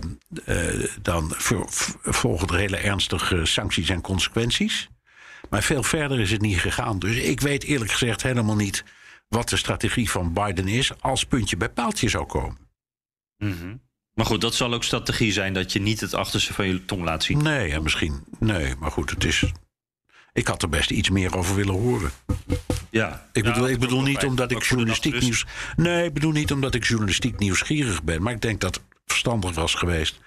uh, dan volgen er hele ernstige sancties en consequenties. Maar veel verder is het niet gegaan. Dus ik weet eerlijk gezegd helemaal niet wat de strategie van Biden is als puntje bij paaltje zou komen. Mm Maar goed, dat zal ook strategie zijn dat je niet het achterste van je tong laat zien. Nee, en misschien. Nee, maar goed, het is. Ik had er best iets meer over willen horen. Ja, ik bedoel, ik bedoel niet omdat ik journalistiek nieuws. Nee, ik bedoel niet omdat ik journalistiek nieuwsgierig ben. Maar ik denk dat het verstandig was geweest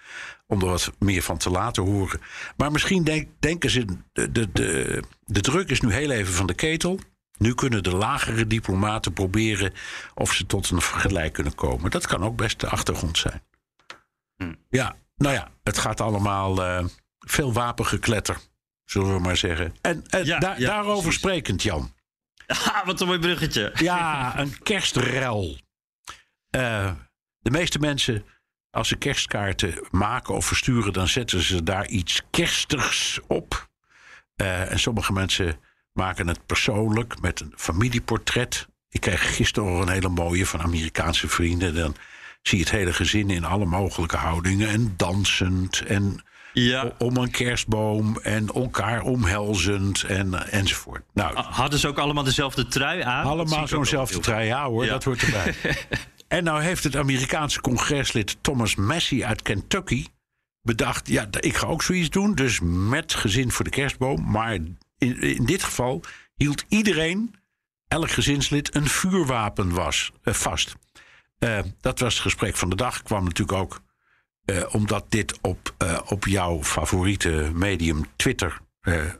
om er wat meer van te laten horen. Maar misschien denk, denken ze. De, de, de, de druk is nu heel even van de ketel. Nu kunnen de lagere diplomaten proberen of ze tot een vergelijk kunnen komen. Dat kan ook best de achtergrond zijn. Hm. Ja, nou ja, het gaat allemaal uh, veel wapengekletter, zullen we maar zeggen. En, daarover sprekend, Jan. Ah, wat een mooi bruggetje. Ja, een kerstrel. Uh, de meeste mensen, als ze kerstkaarten maken of versturen, dan zetten ze daar iets kerstigs op. Uh, en sommige mensen maken het persoonlijk met een familieportret. Ik kreeg gisteren nog een hele mooie van Amerikaanse vrienden. Dan zie je het hele gezin in alle mogelijke houdingen en dansend en ja. om een kerstboom en elkaar omhelzend en, enzovoort. Nou, Hadden ze ook allemaal dezelfde trui aan? Allemaal zo'nzelfde trui, ja hoor, dat hoort erbij. en nou heeft het Amerikaanse congreslid Thomas Massey uit Kentucky bedacht... ja, ik ga ook zoiets doen, dus met gezin voor de kerstboom... maar in, in dit geval hield iedereen, elk gezinslid, een vuurwapen was, uh, vast. Uh, dat was het gesprek van de dag. Kwam natuurlijk ook uh, omdat dit op, op jouw favoriete medium Twitter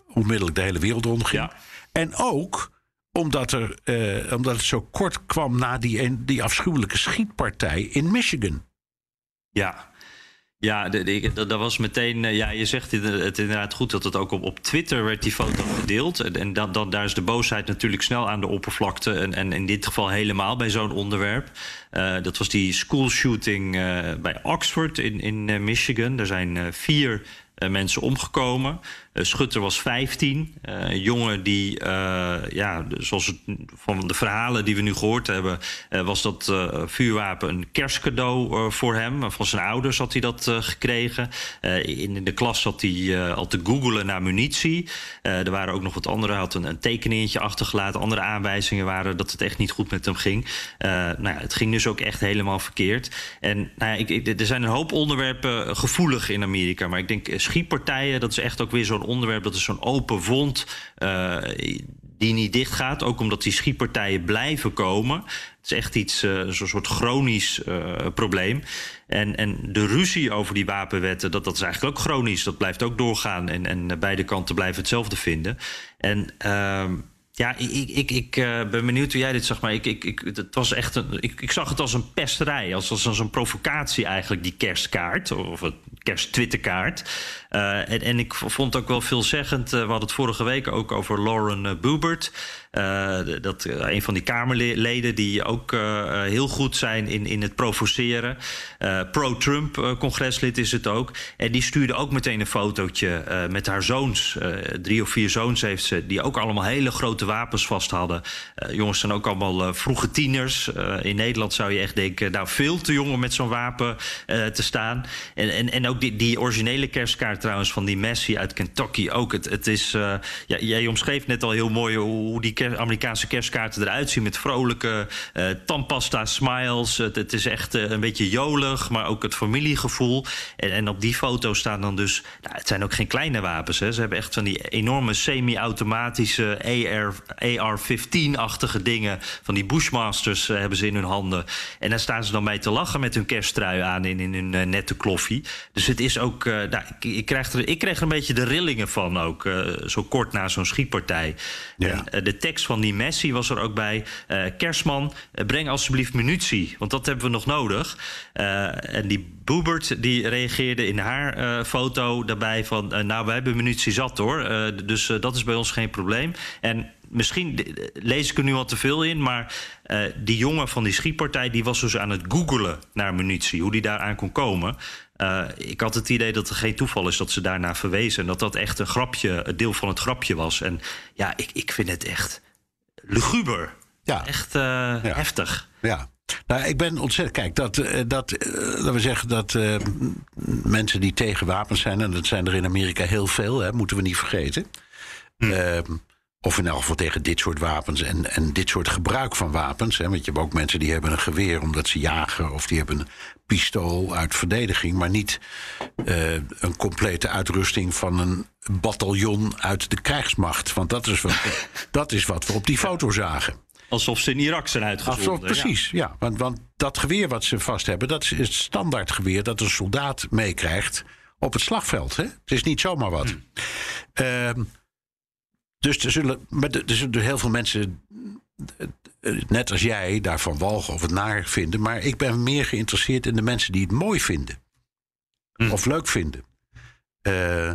onmiddellijk de hele wereld rondging. Ja. En ook omdat, er, omdat het zo kort kwam na die, die afschuwelijke schietpartij in Michigan. Ja, ja, dat was meteen. Eh, ja, je zegt het inderdaad goed dat het ook op, op Twitter werd die foto gedeeld. En, en dat, dat, daar is de boosheid natuurlijk snel aan de oppervlakte. En, en in dit geval helemaal bij zo'n onderwerp. Uh, dat was die school shooting uh, bij Oxford in, in Michigan. Er zijn vier mensen omgekomen. Uh, Schutter was 15. Uh, een jongen die, ja, zoals van de verhalen die we nu gehoord hebben, was dat vuurwapen een kerstcadeau voor hem. Van zijn ouders had hij dat gekregen. in, de klas zat hij al te googelen naar munitie. er waren ook nog wat andere, had een, tekeningetje achtergelaten. Andere aanwijzingen waren dat het echt niet goed met hem ging. nou ja, het ging dus ook echt helemaal verkeerd. En nou ja, ik, er zijn een hoop onderwerpen gevoelig in Amerika, maar ik denk schietpartijen, dat is echt ook weer zo'n onderwerp. Dat is zo'n open wond uh, die niet dicht gaat. Ook omdat die schietpartijen blijven komen. Het is echt iets, uh, zo'n soort chronisch uh, probleem. En, en de ruzie over die wapenwetten, dat, dat is eigenlijk ook chronisch. Dat blijft ook doorgaan. En, en beide kanten blijven hetzelfde vinden. En. Uh, ja, ik, ik, ik ben benieuwd hoe jij dit zag. Maar ik, ik, ik, het was echt een, ik, ik zag het als een pesterij. Als, als, een provocatie eigenlijk, die kerstkaart. Of het kersttwitterkaart. Uh, en, ik vond ook wel veelzeggend. Uh, we hadden het vorige week ook over Lauren uh, Boebert. dat, een van die Kamerleden die ook heel goed zijn in, in het provoceren. Pro-Trump-congreslid is het ook. En die stuurde ook meteen een fotootje met haar zoons. drie of vier zoons heeft ze, die ook allemaal hele grote wapens vast hadden. jongens zijn ook allemaal vroege tieners. in Nederland zou je echt denken, nou veel te jong om met zo'n wapen te staan. En, en, en ook die, die originele kerstkaart trouwens van die Messi uit Kentucky ook. Het, het is, uh, ja, jij omschreef net al heel mooi hoe die Amerikaanse kerstkaarten eruit zien. Met vrolijke uh, tandpasta smiles. Het, is echt uh, een beetje jolig, maar ook het familiegevoel. En, en op die foto staan dan dus... Nou, het zijn ook geen kleine wapens. Hè. Ze hebben echt van die enorme semi-automatische AR-15-achtige dingen. Van die Bushmasters hebben ze in hun handen. En daar staan ze dan bij te lachen met hun kersttrui aan in, in hun nette kloffie. Dus het is ook... nou, ik, ik krijgt er, ik kreeg er een beetje de rillingen van ook, uh, zo kort na zo'n schietpartij. Ja. En, uh, de tekst van die Messi was er ook bij. Uh, Kersman, breng alsjeblieft munitie, want dat hebben we nog nodig. en die Boebert die reageerde in haar foto daarbij van... nou, wij hebben munitie zat hoor, dus dat is bij ons geen probleem. En misschien lees ik er nu al te veel in, maar uh, die jongen van die schietpartij die was dus aan het googelen naar munitie, hoe die daaraan kon komen. Uh, ik had het idee dat het geen toeval is dat ze daarna verwezen en dat dat echt een grapje, een deel van het grapje was. En ja, ik, ik vind het echt luguber. Ja. Echt uh, ja. heftig. Ja. Nou, ik ben ontzettend. Kijk, dat, dat laten we zeggen dat uh, mensen die tegen wapens zijn, en dat zijn er in Amerika heel veel, hè, moeten we niet vergeten. Hm. Uh, of in elk geval tegen dit soort wapens en, en dit soort gebruik van wapens. Hè. Want je hebt ook mensen die hebben een geweer omdat ze jagen. Of die hebben pistool uit verdediging. Maar niet uh, een complete uitrusting van een bataljon uit de krijgsmacht. Want dat is wat, dat is wat we op die foto zagen. Alsof ze in Irak zijn uitgezonden. Alsof, precies, ja. ja. Want, want dat geweer wat ze vast hebben... dat is het standaard geweer dat een soldaat meekrijgt op het slagveld. Hè? Het is niet zomaar wat. Hmm. Uh, dus er zullen, er zullen heel veel mensen, net als jij, daarvan walgen of het naar vinden. Maar ik ben meer geïnteresseerd in de mensen die het mooi vinden. Hm. Of leuk vinden. Uh,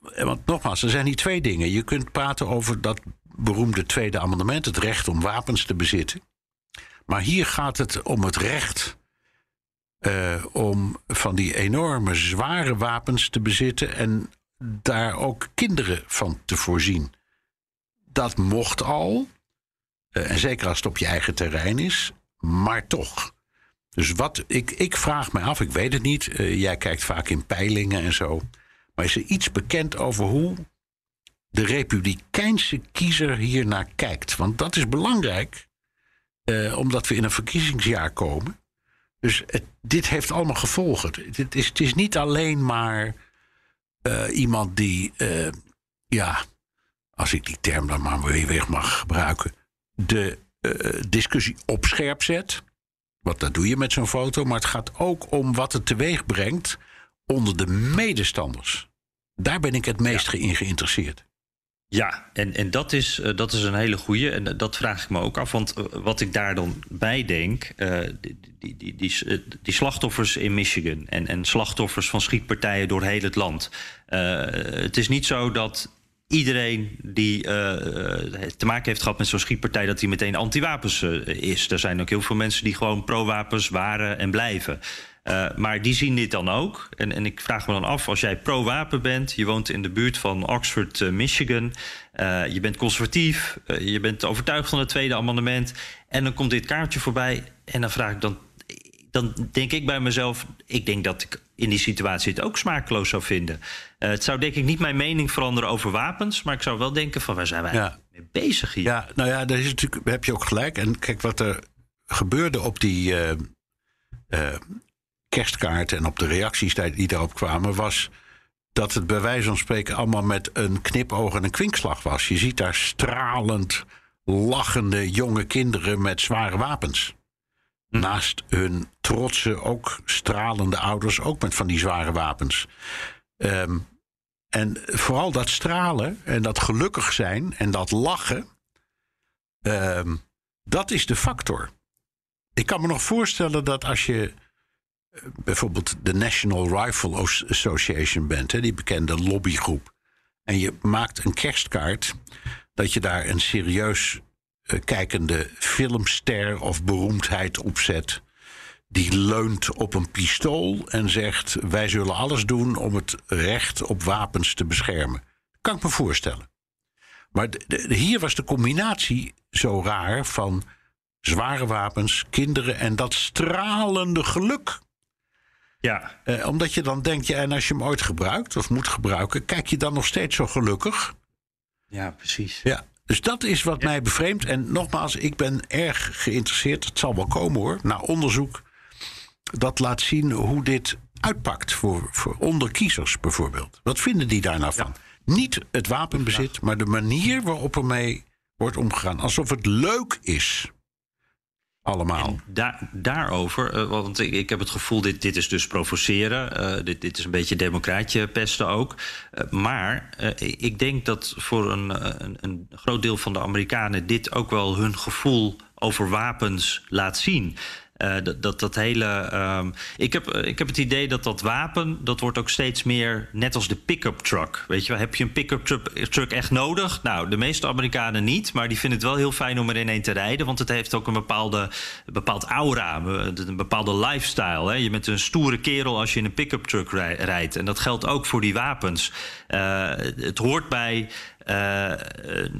want nogmaals, er zijn hier twee dingen. Je kunt praten over dat beroemde Tweede Amendement, het recht om wapens te bezitten. Maar hier gaat het om het recht uh, om van die enorme zware wapens te bezitten en daar ook kinderen van te voorzien. Dat mocht al. Uh, en zeker als het op je eigen terrein is. Maar toch. Dus wat ik, ik vraag me af, ik weet het niet. Uh, jij kijkt vaak in peilingen en zo. Maar is er iets bekend over hoe de Republikeinse kiezer hier naar kijkt? Want dat is belangrijk, uh, omdat we in een verkiezingsjaar komen. Dus dit heeft allemaal gevolgen. Het is, het is niet alleen maar iemand die, ja, als ik die term dan maar weer mag gebruiken, de uh, discussie op scherp zet. Want dat doe je met zo'n foto. Maar het gaat ook om wat het teweeg brengt onder de medestanders. Daar ben ik het meest ja. in geïnteresseerd. Ja, en, en dat, is, uh, dat is een hele goeie. En dat vraag ik me ook af. Want uh, wat ik daar dan bij denk... Die, die, die, die, die, slachtoffers in Michigan... En, en slachtoffers van schietpartijen door heel het land. het is niet zo dat iedereen die te maken heeft gehad met zo'n schietpartij... dat hij meteen anti-wapens is. Er zijn ook heel veel mensen die gewoon pro-wapens waren en blijven. Maar die zien dit dan ook. En, en ik vraag me dan af, als jij pro-wapen bent... je woont in de buurt van Oxford, Michigan... Je bent conservatief, je bent overtuigd van het tweede amendement... en dan komt dit kaartje voorbij en dan vraag ik dan... dan denk ik bij mezelf, ik denk dat ik in die situatie het ook smaakloos zou vinden. het zou denk ik niet mijn mening veranderen over wapens... maar ik zou wel denken van, waar zijn wij ja. mee bezig hier? Ja, nou ja, daar is natuurlijk, heb je ook gelijk. En kijk, wat er gebeurde op die kerstkaart en op de reacties die daarop kwamen, was dat het bij wijze van spreken allemaal met een knipoog en een kwinkslag was. Je ziet daar stralend lachende jonge kinderen met zware wapens. Naast hun trotse, ook stralende ouders, ook met van die zware wapens. Um, en vooral dat stralen en dat gelukkig zijn en dat lachen, um, dat is de factor. Ik kan me nog voorstellen dat als je bijvoorbeeld de National Rifle Association bent, hè, die bekende lobbygroep, en je maakt een kerstkaart, dat je daar een serieus kijkende filmster of beroemdheid op zet. Die leunt op een pistool en zegt: Wij zullen alles doen om het recht op wapens te beschermen. Kan ik me voorstellen. Maar de, de, hier was de combinatie zo raar van zware wapens, kinderen en dat stralende geluk. Ja. Uh, omdat je dan denkt, ja, en als je hem ooit gebruikt of moet gebruiken, kijk je dan nog steeds zo gelukkig? Ja, precies. Ja, dus dat is wat mij bevreemdt. En nogmaals, ik ben erg geïnteresseerd, het zal wel komen hoor, naar onderzoek dat laat zien hoe dit uitpakt voor, voor onderkiezers bijvoorbeeld. Wat vinden die daar nou van? Ja. Niet het wapenbezit, maar de manier waarop ermee wordt omgegaan. Alsof het leuk is. Allemaal. Daar, daarover, uh, want ik, ik, heb het gevoel, dit, dit is dus provoceren. Uh, dit, dit, is een beetje democraatje pesten ook. Uh, maar ik denk dat voor een, een, een, groot deel van de Amerikanen dit ook wel hun gevoel over wapens laat zien. Uh, dat, dat, hele. Um, ik, heb, ik heb het idee dat dat wapen. dat wordt ook steeds meer net als de pick-up truck. Weet je wel, heb je een pick-up truck, truck, echt nodig? Nou, de meeste Amerikanen niet. Maar die vinden het wel heel fijn om er te rijden. Want het heeft ook een bepaalde een bepaald aura. Een bepaalde lifestyle. Hè? Je bent een stoere kerel als je in een pick-up truck rijdt. En dat geldt ook voor die wapens. Het hoort bij uh,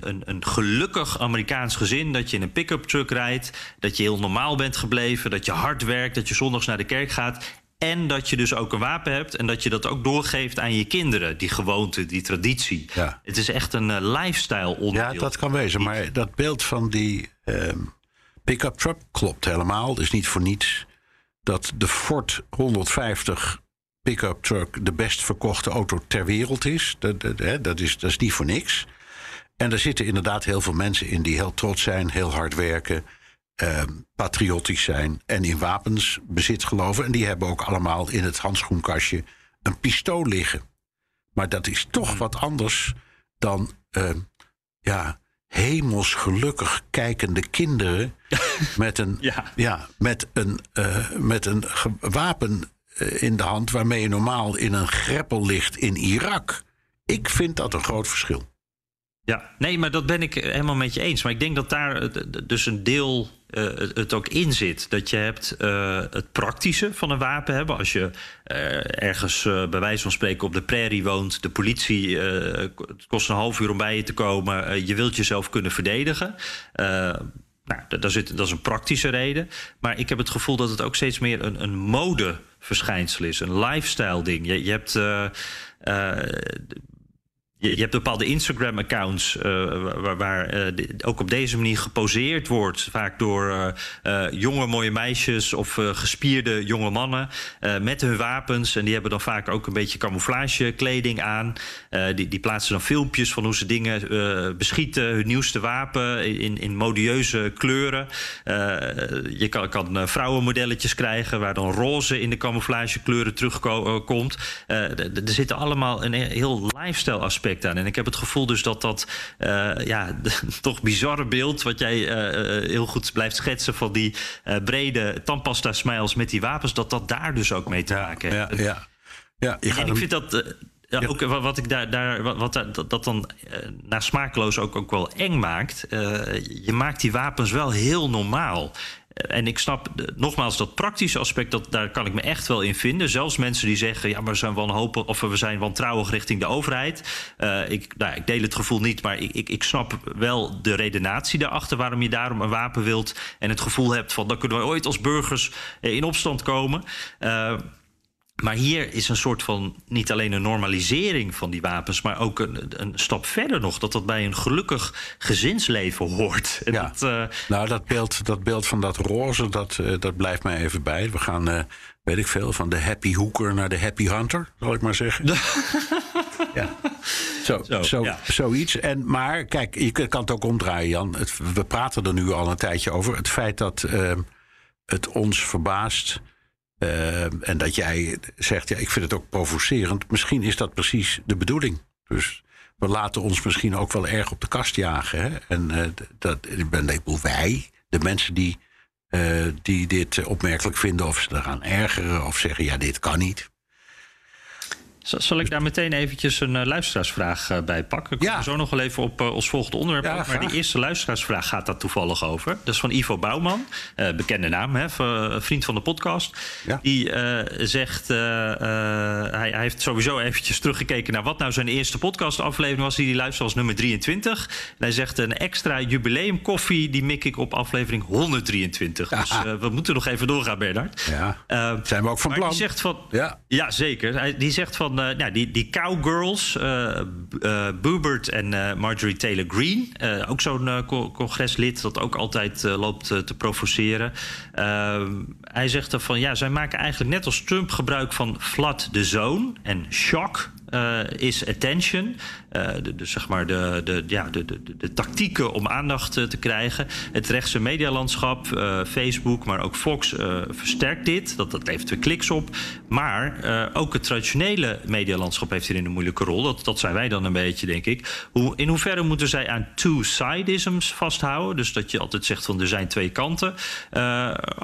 een, een, gelukkig Amerikaans gezin dat je in een pick-up truck rijdt, dat je heel normaal bent gebleven, dat je hard werkt, dat je zondags naar de kerk gaat. En dat je dus ook een wapen hebt en dat je dat ook doorgeeft aan je kinderen, die gewoonte, die traditie. Ja. Het is echt een uh, lifestyle onderdeel. Ja, dat kan wezen. Maar dat beeld van die uh, pick-up truck klopt helemaal. Het is niet voor niets dat de Ford 150 pick-up truck de best verkochte auto ter wereld is. Dat, dat, dat, is. dat is niet voor niks. En er zitten inderdaad heel veel mensen in die heel trots zijn, heel hard werken, eh, patriotisch zijn en in wapensbezit geloven. En die hebben ook allemaal in het handschoenkastje een pistool liggen. Maar dat is toch hmm. wat anders dan uh, ja, hemelsgelukkig kijkende kinderen met een, ja. ja met een, uh, met een wapen eh, in de hand waarmee je normaal in een greppel ligt in Irak. Ik vind dat een groot verschil. Ja, nee, maar dat ben ik helemaal met je eens. Maar ik denk dat daar dus een deel uh, het ook in zit. Dat je hebt uh, het praktische van een wapen hebben. Als je ergens bij wijze van spreken op de prairie woont, de politie, het kost een half uur om bij je te komen. je wilt jezelf kunnen verdedigen. nou, daar zit, dat is een praktische reden. Maar ik heb het gevoel dat het ook steeds meer een, een mode verschijnsel is. Een lifestyle ding. Je, je hebt. Uh, uh, je, hebt bepaalde Instagram-accounts uh, waar, waar uh, ook op deze manier geposeerd wordt. Vaak door uh, jonge mooie meisjes of gespierde jonge mannen met hun wapens. En die hebben dan vaak ook een beetje camouflagekleding aan. die, die plaatsen dan filmpjes van hoe ze dingen beschieten. Hun nieuwste wapen in, in modieuze kleuren. je kan, kan vrouwenmodelletjes krijgen waar dan roze in de camouflagekleuren terugkomt. er zitten allemaal een heel lifestyle aspect en ik heb het gevoel dus dat dat uh, ja, toch bizarre beeld... wat jij uh, heel goed blijft schetsen van die brede tandpasta-smiles met die wapens... dat dat daar dus ook mee te maken heeft. Ja, ja. ja. ja en ik vind dat... Ja, ook wat ik daar, daar wat, dat, dat dan uh, naar smakeloos ook, ook wel eng maakt. Uh, je maakt die wapens wel heel normaal. En ik snap nogmaals dat praktische aspect, dat, daar kan ik me echt wel in vinden. Zelfs mensen die zeggen, ja, maar we zijn wanhopig of we zijn wantrouwig richting de overheid. Uh, ik, nou, ik deel het gevoel niet, maar ik, ik, ik snap wel de redenatie daarachter waarom je daarom een wapen wilt. En het gevoel hebt van, dan kunnen we ooit als burgers in opstand komen. Maar hier is een soort van niet alleen een normalisering van die wapens, maar ook een, een stap verder nog. Dat dat bij een gelukkig gezinsleven hoort. En ja. dat, uh... Nou, dat beeld, dat beeld van dat roze, dat, uh, dat blijft mij even bij. We gaan, uh, weet ik veel, van de happy hooker naar de happy hunter, zal ik maar zeggen. ja. Zo, zo, zo ja. zoiets. En, maar kijk, je kan het ook omdraaien, Jan. Het, we praten er nu al een tijdje over. Het feit dat ehm, het ons verbaast uh, en dat jij zegt, ja, ik vind het ook provocerend. Misschien is dat precies de bedoeling. Dus we laten ons misschien ook wel erg op de kast jagen. Hè? En uh, dat, ik ben label wij, de mensen die, uh, die dit opmerkelijk vinden... of ze eraan ergeren of zeggen, ja, dit kan niet. Zal ik daar meteen eventjes een uh, luisteraarsvraag uh, bij pakken? Ik ja. zo nog wel even op uh, ons volgende onderwerp. Ja, maar die eerste luisteraarsvraag gaat daar toevallig over. Dat is van Ivo Bouwman, bekende naam, hè, vriend van de podcast. Ja. Die zegt, hij, hij, heeft sowieso eventjes teruggekeken naar wat nou zijn eerste podcastaflevering was die hij luisterde, was nummer 23. En hij zegt een extra jubileum koffie, die mik ik op aflevering 123. Ja. Dus we moeten nog even doorgaan, Bernard. Ja, zijn we ook van plan. Die zegt van, ja. ja, zeker. Hij, die zegt van uh, nou, die, die cowgirls, uh, uh, Boobert en Marjorie Taylor Greene. ook zo'n co congreslid dat ook altijd loopt te provoceren. hij zegt er van ja, zij maken eigenlijk net als Trump gebruik van flood the zone en shock. Uh, is attention. Uh, de, zeg maar de, de, ja, de, de, de tactieken om aandacht te krijgen. Het rechtse medialandschap, Facebook, maar ook Fox versterkt dit. Dat, dat levert weer kliks op. Maar ook het traditionele medialandschap heeft hier een moeilijke rol. Dat, dat zijn wij dan een beetje, denk ik. Hoe, in hoeverre moeten zij aan two-sidisms vasthouden? Dus dat je altijd zegt van er zijn twee kanten.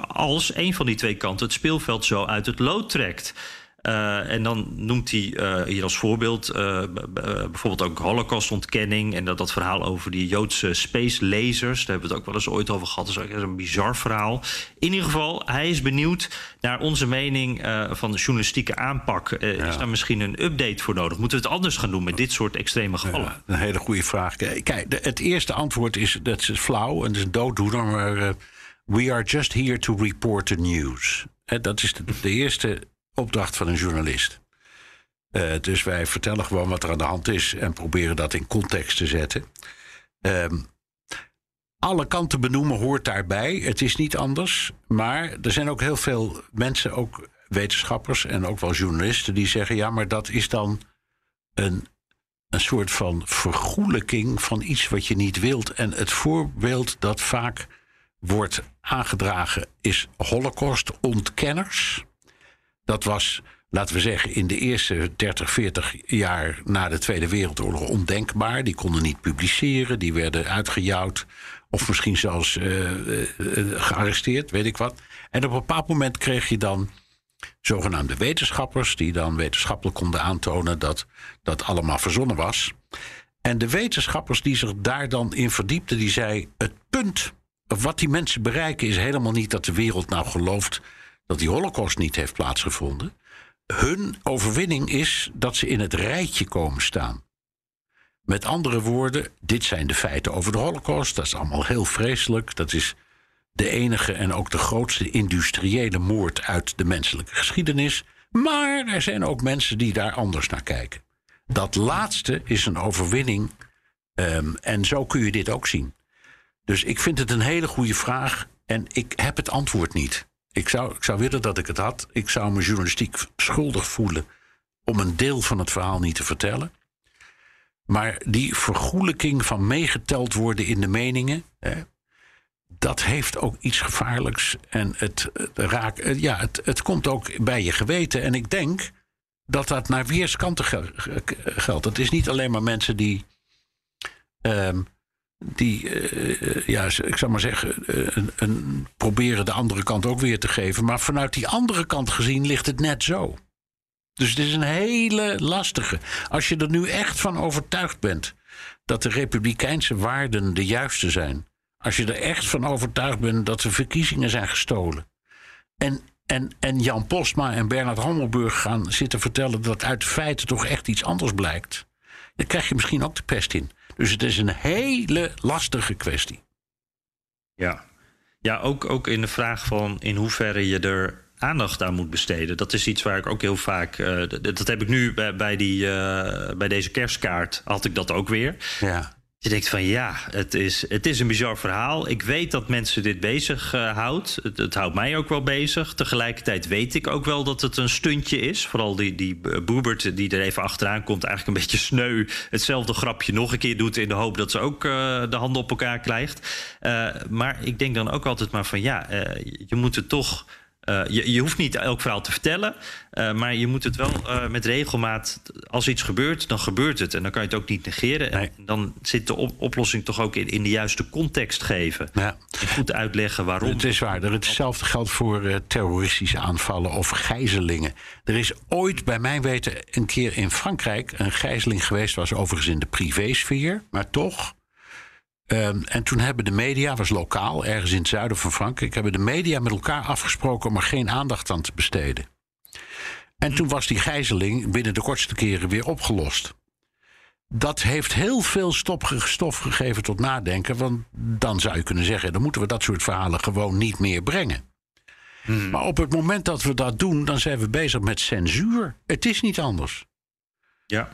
als een van die twee kanten het speelveld zo uit het lood trekt. Uh, en dan noemt hij uh, hier als voorbeeld uh, bijvoorbeeld ook holocaustontkenning... en dat, dat verhaal over die Joodse space lasers. Daar hebben we het ook wel eens ooit over gehad. Dat is ook een bizar verhaal. In ieder geval, hij is benieuwd naar onze mening van de journalistieke aanpak. Is daar misschien een update voor nodig? Moeten we het anders gaan doen met dit soort extreme gevallen? Ja, een hele goede vraag. Kijk, de, het eerste antwoord is, dat is flauw en dat is een dooddoener... maar we are just here to report the news. dat is de, de eerste opdracht van een journalist. Uh, dus wij vertellen gewoon wat er aan de hand is en proberen dat in context te zetten. Um, alle kanten benoemen hoort daarbij. Het is niet anders. Maar er zijn ook heel veel mensen, ook wetenschappers en ook wel journalisten, die zeggen: ja, maar dat is dan een, een soort van vergoelijking van iets wat je niet wilt. En het voorbeeld dat vaak wordt aangedragen is Holocaust-ontkenners. Dat was, laten we zeggen, in de eerste 30, 40 jaar na de Tweede Wereldoorlog ondenkbaar. Die konden niet publiceren, die werden uitgejouwd. Of misschien zelfs uh, uh, gearresteerd, weet ik wat. En op een bepaald moment kreeg je dan zogenaamde wetenschappers, die dan wetenschappelijk konden aantonen dat dat allemaal verzonnen was. En de wetenschappers die zich daar dan in verdiepten, die zei: het punt wat die mensen bereiken is helemaal niet dat de wereld nou gelooft dat die holocaust niet heeft plaatsgevonden. Hun overwinning is dat ze in het rijtje komen staan. Met andere woorden, dit zijn de feiten over de holocaust. Dat is allemaal heel vreselijk. Dat is de enige en ook de grootste industriële moord uit de menselijke geschiedenis. Maar er zijn ook mensen die daar anders naar kijken. Dat laatste is een overwinning. Um, en zo kun je dit ook zien. Dus ik vind het een hele goede vraag en ik heb het antwoord niet. Ik zou, ik zou willen dat ik het had. Ik zou me journalistiek schuldig voelen om een deel van het verhaal niet te vertellen. Maar die vergoelijking van meegeteld worden in de meningen, hè, dat heeft ook iets gevaarlijks. En het, raakt, ja, het, het komt ook bij je geweten. En ik denk dat dat naar weerskanten geldt. Het is niet alleen maar mensen die. Um, die, uh, ja, ik zou maar zeggen, uh, een, een, proberen de andere kant ook weer te geven. Maar vanuit die andere kant gezien ligt het net zo. Dus het is een hele lastige. Als je er nu echt van overtuigd bent dat de republikeinse waarden de juiste zijn. Als je er echt van overtuigd bent dat de verkiezingen zijn gestolen. En, en, en Jan Postma en Bernard Hammelburg gaan zitten vertellen dat uit feiten toch echt iets anders blijkt. Dan krijg je misschien ook de pest in. Dus het is een hele lastige kwestie. Ja, ja ook, ook in de vraag van in hoeverre je er aandacht aan moet besteden. Dat is iets waar ik ook heel vaak. Uh, dat, heb ik nu bij, bij, die, uh, bij deze kerstkaart. Had ik dat ook weer. Ja. Je denkt van ja, het is, het is een bizar verhaal. Ik weet dat mensen dit bezig uh, houdt. Het, het, houdt mij ook wel bezig. Tegelijkertijd weet ik ook wel dat het een stuntje is. Vooral die, die Boebert die er even achteraan komt. Eigenlijk een beetje sneu. Hetzelfde grapje nog een keer doet. In de hoop dat ze ook uh, de handen op elkaar krijgt. Maar ik denk dan ook altijd maar van ja, je moet het toch uh, je, je, hoeft niet elk verhaal te vertellen, uh, maar je moet het wel uh, met regelmaat. Als iets gebeurt, dan gebeurt het. En dan kan je het ook niet negeren. Nee. En dan zit de op oplossing toch ook in, in de juiste context geven. Ja. En goed uitleggen waarom. Het is waar. Hetzelfde geldt voor terroristische aanvallen of gijzelingen. Er is ooit, bij mijn weten, een keer in Frankrijk een gijzeling geweest. Was overigens in de privésfeer, maar toch. Um, en toen hebben de media, was lokaal, ergens in het zuiden van Frankrijk, hebben de media met elkaar afgesproken om er geen aandacht aan te besteden. En toen was die gijzeling binnen de kortste keren weer opgelost. Dat heeft heel veel stof gegeven tot nadenken. Want dan zou je kunnen zeggen: dan moeten we dat soort verhalen gewoon niet meer brengen. Hmm. Maar op het moment dat we dat doen, dan zijn we bezig met censuur. Het is niet anders. Ja,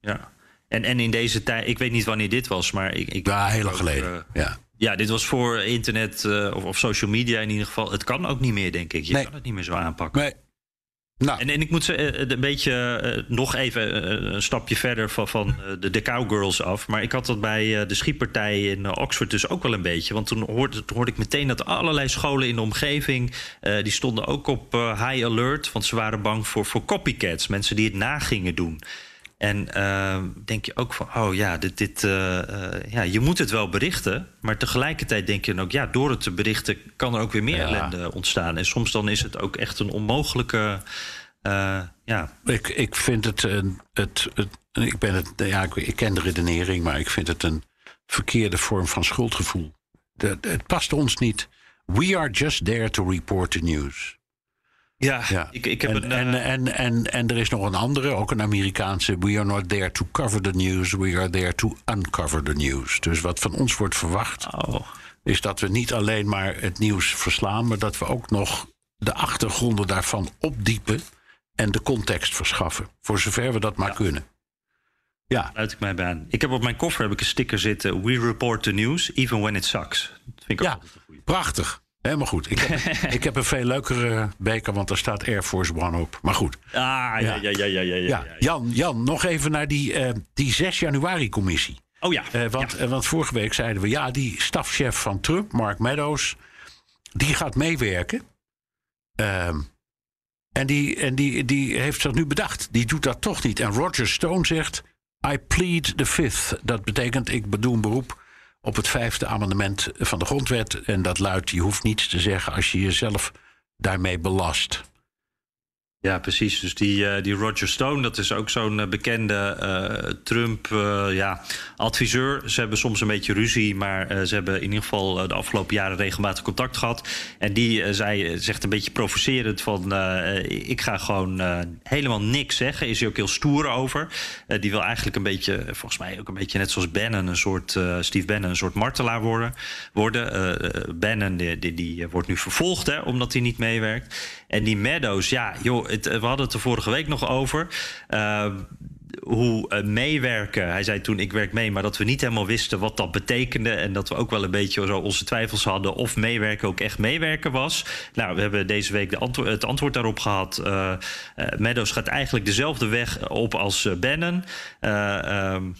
ja. En, en in deze tijd, ik weet niet wanneer dit was, maar ik. ik ja, heel lang geleden. Uh, ja. ja, dit was voor internet uh, of, of, social media in ieder geval. Het kan ook niet meer, denk ik. Je nee. kan het niet meer zo aanpakken. Nee. Nou, En, en ik moet ze eh, een beetje eh, nog even eh, een stapje verder van, van eh, de, de Cowgirls af. Maar ik had dat bij eh, de schietpartij in eh, Oxford dus ook wel een beetje. Want toen hoorde, toen hoorde ik meteen dat allerlei scholen in de omgeving... eh, die stonden ook op eh, high alert. Want ze waren bang voor, voor copycats. Mensen die het na gingen doen. En eh, denk je ook van, oh ja, dit, dit, eh, eh, ja, je moet het wel berichten. Maar tegelijkertijd denk je dan ook, ja, door het te berichten kan er ook weer meer Ja. ellende ontstaan. En soms dan is het ook echt een onmogelijke, eh, ja, Ik, ik vind het, een, het, het ik, ben het ja, ik, ik ken de redenering, maar ik vind het een verkeerde vorm van schuldgevoel. De- de- het past ons niet. We are just there to report the news. Ja, Ja. ik, ik heb en, een, en, eh, en, en, en er is nog een andere, ook een Amerikaanse. We are not there to cover the news, we are there to uncover the news. Dus wat van ons wordt verwacht, oh, is dat we niet alleen maar het nieuws verslaan, maar dat we ook nog de achtergronden daarvan opdiepen en de context verschaffen. Voor zover we dat maar kunnen. Ja, sluit ik mij bij aan. Ik heb op mijn koffer heb ik een sticker zitten, we report the news, even when it sucks. Dat vind ik ook ja goeie. prachtig. Helemaal goed. Ik heb, ik heb een veel leukere beker, want daar staat Air Force One op. Maar goed. Ah, ja, ja, ja, ja, ja, ja, Ja, ja. Jan, Jan nog even naar die, eh, die 6 januari-commissie. Oh ja, Eh, want, ja. eh, want vorige week zeiden we, ja, die stafchef van Trump, Mark Meadows, die gaat meewerken. Ehm, en die, en die, die heeft zich nu bedacht. Die doet dat toch niet. En Roger Stone zegt, I plead the fifth. Dat betekent, ik bedoel een beroep op het vijfde amendement van de grondwet. En dat luidt, je hoeft niets te zeggen als je jezelf daarmee belast. Ja, precies. Dus die, eh, die Roger Stone, dat is ook zo'n eh, bekende Trump eh, ja, adviseur. Ze hebben soms een beetje ruzie, maar ze hebben in ieder geval de afgelopen jaren regelmatig contact gehad. En die zei, zegt een beetje provocerend van, ik ga gewoon helemaal niks zeggen. Is hij ook heel stoer over. Die wil eigenlijk een beetje, volgens mij ook een beetje net zoals Bannon, een soort, Steve Bannon, een soort martelaar worden. worden. Bannon, die, die, die wordt nu vervolgd, hè, omdat hij niet meewerkt. En die Meadows, ja, joh, het, we hadden het er vorige week nog over. Uh, hoe uh, meewerken. Hij zei toen: Ik werk mee, maar dat we niet helemaal wisten wat dat betekende. En dat we ook wel een beetje zo onze twijfels hadden of meewerken ook echt meewerken was. Nou, we hebben deze week de het antwoord daarop gehad. Uh, Meadows gaat eigenlijk dezelfde weg op als Bannon. Um,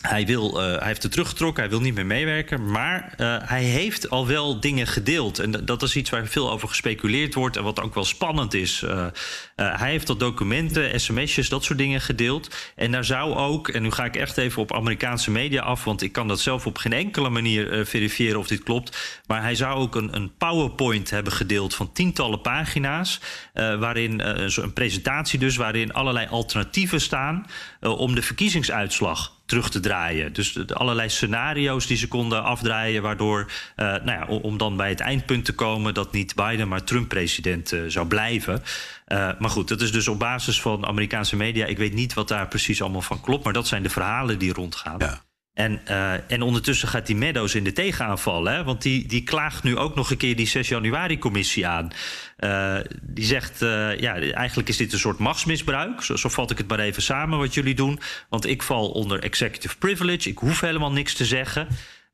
hij, wil, uh, hij heeft het teruggetrokken, hij wil niet meer meewerken. Maar uh, hij heeft al wel dingen gedeeld. En dat is iets waar veel over gespeculeerd wordt. En wat ook wel spannend is. Uh, hij heeft al documenten, sms'jes, dat soort dingen gedeeld. En daar zou ook, en nu ga ik echt even op Amerikaanse media af. Want ik kan dat zelf op geen enkele manier verifiëren of dit klopt. Maar hij zou ook een, een PowerPoint hebben gedeeld van tientallen pagina's. waarin een presentatie dus, waarin allerlei alternatieven staan. om de verkiezingsuitslag terug te draaien. Dus de, allerlei scenario's die ze konden afdraaien, waardoor, uh, nou ja, om dan bij het eindpunt te komen dat niet Biden, maar Trump president uh, zou blijven. Uh, maar goed, dat is dus op basis van Amerikaanse media. Ik weet niet wat daar precies allemaal van klopt, maar dat zijn de verhalen die rondgaan. Ja. En, uh, en ondertussen gaat die Meadows in de tegenaanval. Hè? Want die, die klaagt nu ook nog een keer die 6 januari-commissie aan. Uh, die zegt, uh, ja, eigenlijk is dit een soort machtsmisbruik. Zo, zo vat ik het maar even samen wat jullie doen. Want ik val onder executive privilege. Ik hoef helemaal niks te zeggen.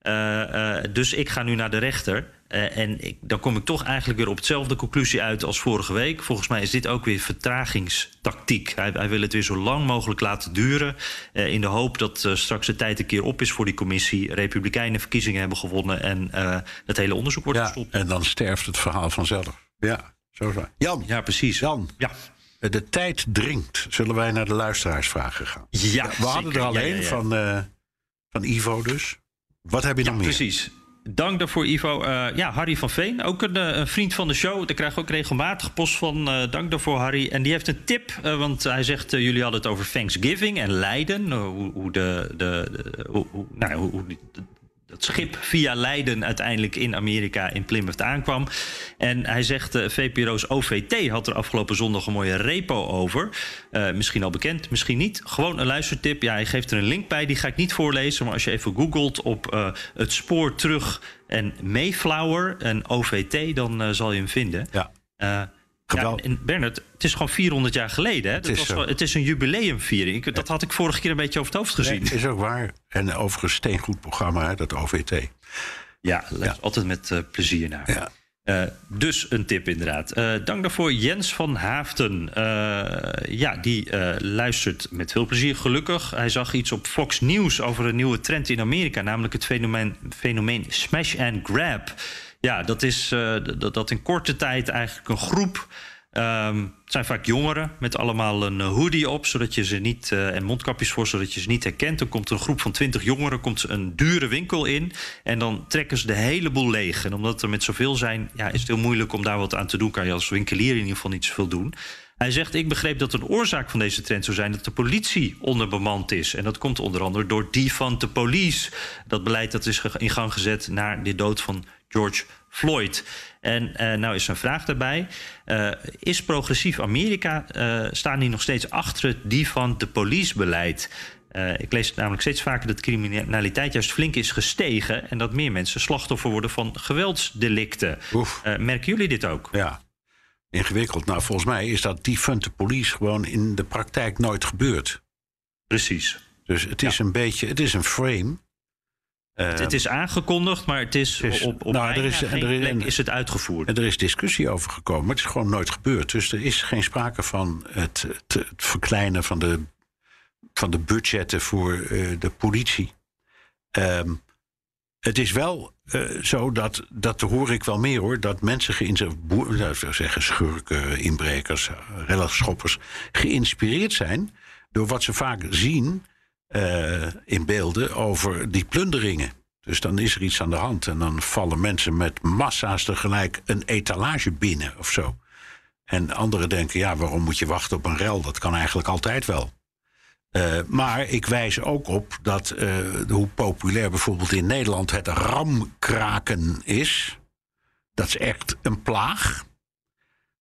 Uh, dus ik ga nu naar de rechter. Uh, en ik, dan kom ik toch eigenlijk weer op hetzelfde conclusie uit als vorige week. Volgens mij is dit ook weer vertragingstactiek. Hij, hij wil het weer zo lang mogelijk laten duren. Uh, in de hoop dat uh, straks de tijd een keer op is voor die commissie. Republikeinen verkiezingen hebben gewonnen. En het hele onderzoek wordt ja, gestopt. En dan sterft het verhaal vanzelf. Ja, zo is Jan. Ja, precies. Jan. Ja. De tijd dringt. Zullen wij naar de luisteraarsvragen gaan? Ja, We hadden er alleen ja. Van, van Ivo dus. Wat heb je ja, nog meer? Precies. Dank daarvoor, Ivo. Uh, ja, Harry van Veen, ook een, een, vriend van de show. Daar krijg ik ook regelmatig post van. Uh, dank daarvoor, Harry. En die heeft een tip, want hij zegt: jullie hadden het over Thanksgiving en Leiden. hoe, hoe, de, de, de hoe, hoe, nou, hoe, hoe dat schip via Leiden uiteindelijk in Amerika in Plymouth aankwam. En hij zegt, uh, VPRO's OVT had er afgelopen zondag een mooie repo over. Uh, misschien al bekend, misschien niet. Gewoon een luistertip. Ja, hij geeft er een link bij, die ga ik niet voorlezen. Maar als je even googelt op uh, het spoor terug en Mayflower en OVT, dan zal je hem vinden. Ja. Ja, en Bernard, het is gewoon 400 jaar geleden. Hè? Het, dat is was, het is een jubileumviering. Dat had ik vorige keer een beetje over het hoofd gezien. Nee, is ook waar. En overigens steengoed programma, hè, dat OVT. Ja, ja. altijd met uh, plezier naar. Ja. Uh, dus een tip inderdaad. Uh, dank daarvoor Jens van Haafden. Ja, die luistert met veel plezier, gelukkig. Hij zag iets op Fox News over een nieuwe trend in Amerika... namelijk het fenomeen, fenomeen smash and grab. Ja, dat is dat, dat in korte tijd eigenlijk een groep Um, het zijn vaak jongeren met allemaal een eh, hoodie op, zodat je ze niet, uh, en mondkapjes voor, zodat je ze niet herkent. Dan komt een groep van twintig jongeren, komt een dure winkel in en dan trekken ze de hele boel leeg. En omdat er met zoveel zijn, ja, is het heel moeilijk om daar wat aan te doen. Kan je als winkelier in ieder geval niet zoveel doen. Hij zegt: Ik begreep dat een oorzaak van deze trend zou zijn dat de politie onderbemand is. En dat komt onder andere door defund the police. Dat beleid dat is in gang gezet na de dood van George Floyd. En uh, nou is een vraag daarbij. Uh, is progressief Amerika, uh, staan die nog steeds achter die van de police-beleid? ik lees namelijk steeds vaker dat criminaliteit juist flink is gestegen... en dat meer mensen slachtoffer worden van geweldsdelicten. merken jullie dit ook? Ja, ingewikkeld. Nou, volgens mij is dat defund the police gewoon in de praktijk nooit gebeurd. Precies. Dus het is een beetje, het is een frame het, het, is aangekondigd, maar het is, op, op nou, er is, er is, plek is het uitgevoerd. En er is discussie over gekomen, maar het is gewoon nooit gebeurd. Dus er is geen sprake van het, het, verkleinen van de, van de budgetten voor uh, de politie. Um, het is wel uh, zo dat, dat hoor ik wel meer hoor, dat mensen geïnspireerd, zeggen schurken, inbrekers, rellerschoppers, geïnspireerd zijn door wat ze vaak zien uh, in beelden over die plunderingen. Dus dan is er iets aan de hand en dan vallen mensen met massa's tegelijk een etalage binnen of zo. En anderen denken, ja, waarom moet je wachten op een rel? Dat kan eigenlijk altijd wel. Uh, maar ik wijs ook op dat uh, hoe populair bijvoorbeeld in Nederland het ramkraken is. Dat is echt een plaag.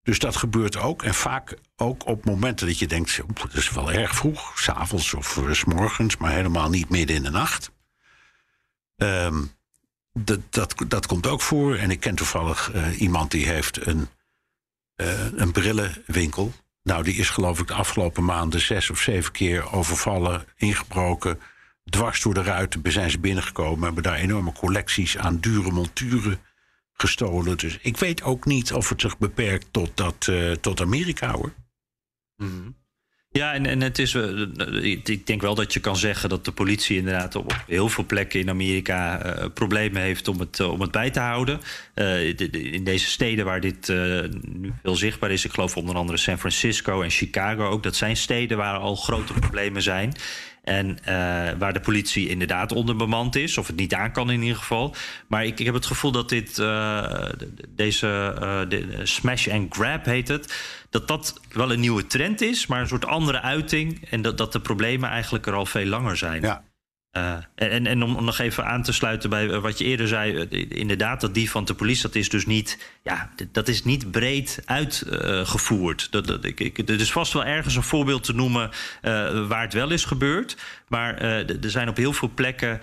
Dus dat gebeurt ook. En vaak ook op momenten dat je denkt: dat is wel erg vroeg, s'avonds of uh, s morgens, maar helemaal niet midden in de nacht. Um, dat, dat, dat komt ook voor. En ik ken toevallig uh, iemand die heeft een, uh, een brillenwinkel. Nou, die is geloof ik de afgelopen maanden zes of zeven keer overvallen, ingebroken. Dwars door de ruiten zijn ze binnengekomen. Hebben daar enorme collecties aan dure monturen gestolen. Dus ik weet ook niet of het zich beperkt tot, dat, uh, tot Amerika hoor. Mhm. Ja, en, en het is, uh, ik denk wel dat je kan zeggen dat de politie inderdaad op heel veel plekken in Amerika uh, problemen heeft om het, om het bij te houden. De, de, in deze steden waar dit nu veel zichtbaar is, ik geloof onder andere San Francisco en Chicago ook, dat zijn steden waar al grote problemen zijn. En uh, waar de politie inderdaad onderbemand is, of het niet aan kan in ieder geval. Maar ik, ik heb het gevoel dat dit, uh, deze de smash and grab heet het, dat dat wel een nieuwe trend is, maar een soort andere uiting. En dat, dat de problemen eigenlijk er al veel langer zijn. Ja. Uh, en, en om, nog even aan te sluiten bij eh, wat je eerder zei, uh, inderdaad, dat die van de politie, dat is dus niet, ja, dat is niet breed uitgevoerd. Uh, dat, dat, ik, ik, er is vast wel ergens een voorbeeld te noemen waar het wel is gebeurd. Maar er zijn op heel veel plekken,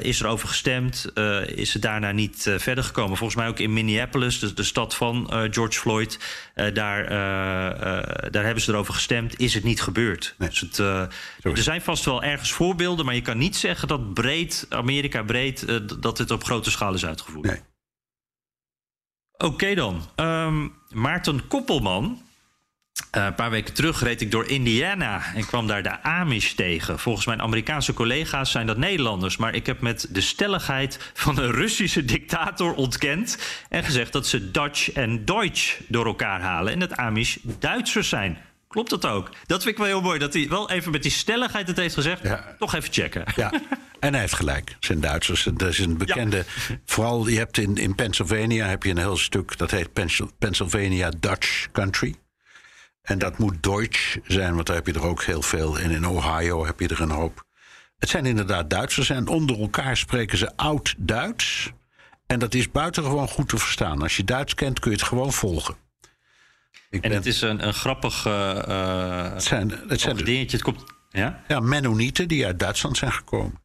is er over gestemd, is het daarna niet verder gekomen. Volgens mij ook in Minneapolis, de, de stad van George Floyd, daar, daar hebben ze erover gestemd, is het niet gebeurd. Nee. Dus het, er zijn vast wel ergens voorbeelden, maar je kan niet zeggen dat breed, Amerika breed, uh, dat dit op grote schaal is uitgevoerd. Nee. Oké okay dan. Um, Maarten Koppelman. Uh, een paar weken terug reed ik door Indiana en kwam daar de Amish tegen. Volgens mijn Amerikaanse collega's zijn dat Nederlanders, maar ik heb met de stelligheid van een Russische dictator ontkend en gezegd dat ze Dutch en Deutsch door elkaar halen en dat Amish Duitsers zijn. Klopt dat ook? Dat vind ik wel heel mooi. Dat hij wel even met die stelligheid het heeft gezegd. Ja. Toch even checken. Ja, en hij heeft gelijk. Zijn Duitsers. Dat is een bekende. Ja. Vooral, je hebt in, in Pennsylvania heb je een heel stuk. Dat heet Pennsylvania Dutch Country. En dat moet Deutsch zijn, want daar heb je er ook heel veel. En in Ohio heb je er een hoop. Het zijn inderdaad Duitsers. En onder elkaar spreken ze oud-Duits. En dat is buitengewoon goed te verstaan. Als je Duits kent, kun je het gewoon volgen. Ik en ben... het is een, een grappig uh, het zijn, het zijn dingetje. Het komt, ja? ja, Mennonieten die uit Duitsland zijn gekomen.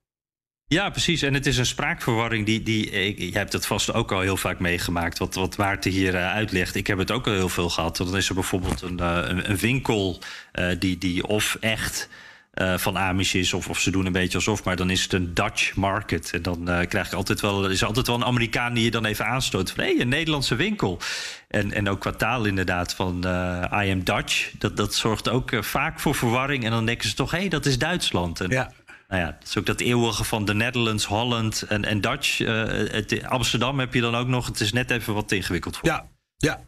Ja, precies. En het is een spraakverwarring die. die jij hebt het vast ook al heel vaak meegemaakt. Wat, wat Maarten hier uh, uitlegt. Ik heb het ook al heel veel gehad. Dan is er bijvoorbeeld een, een, een, winkel uh, die, die of echt eh, van Amish is. Of, of ze doen een beetje alsof, maar dan is het een Dutch market. En dan uh, krijg je altijd wel, is altijd wel een Amerikaan die je dan even aanstoot. Van hé, hey, een Nederlandse winkel. En, en ook qua taal inderdaad van uh, I am Dutch. Dat, dat zorgt ook vaak voor verwarring. En dan denken ze toch, hé, hey, dat is Duitsland. En, ja. Nou ja, dat is ook dat eeuwige van de Netherlands, Holland en, en Dutch. Het, Amsterdam heb je dan ook nog. Het is net even wat ingewikkeld voor. Ja, ja.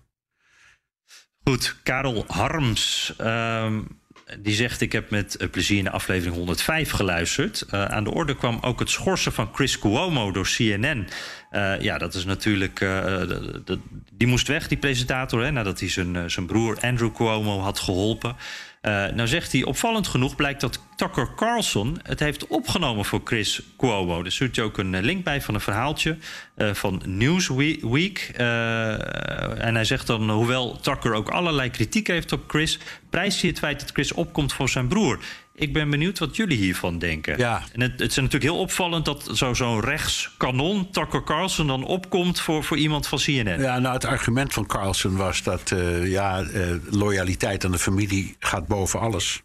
Goed, Karel Harms. Um, die zegt: Ik heb met plezier naar aflevering 105 geluisterd. Uh, aan de orde kwam ook het schorsen van Chris Cuomo door CNN. Uh, ja, dat is natuurlijk. De, de, die moest weg, die presentator, hè, nadat hij zijn, zijn broer Andrew Cuomo had geholpen. Uh, nou zegt hij, opvallend genoeg blijkt dat Tucker Carlson het heeft opgenomen voor Chris Cuomo. Er stuurt hij ook een link bij van een verhaaltje uh, van Newsweek. En hij zegt dan, hoewel Tucker ook allerlei kritiek heeft op Chris... prijst hij het feit dat Chris opkomt voor zijn broer. Ik ben benieuwd wat jullie hiervan denken. Ja. En het, het is natuurlijk heel opvallend dat zo'n zo rechtskanon, Tucker Carlson, dan opkomt voor, voor iemand van CNN. Ja, nou, het argument van Carlson was dat uh, ja, uh, loyaliteit aan de familie gaat boven alles.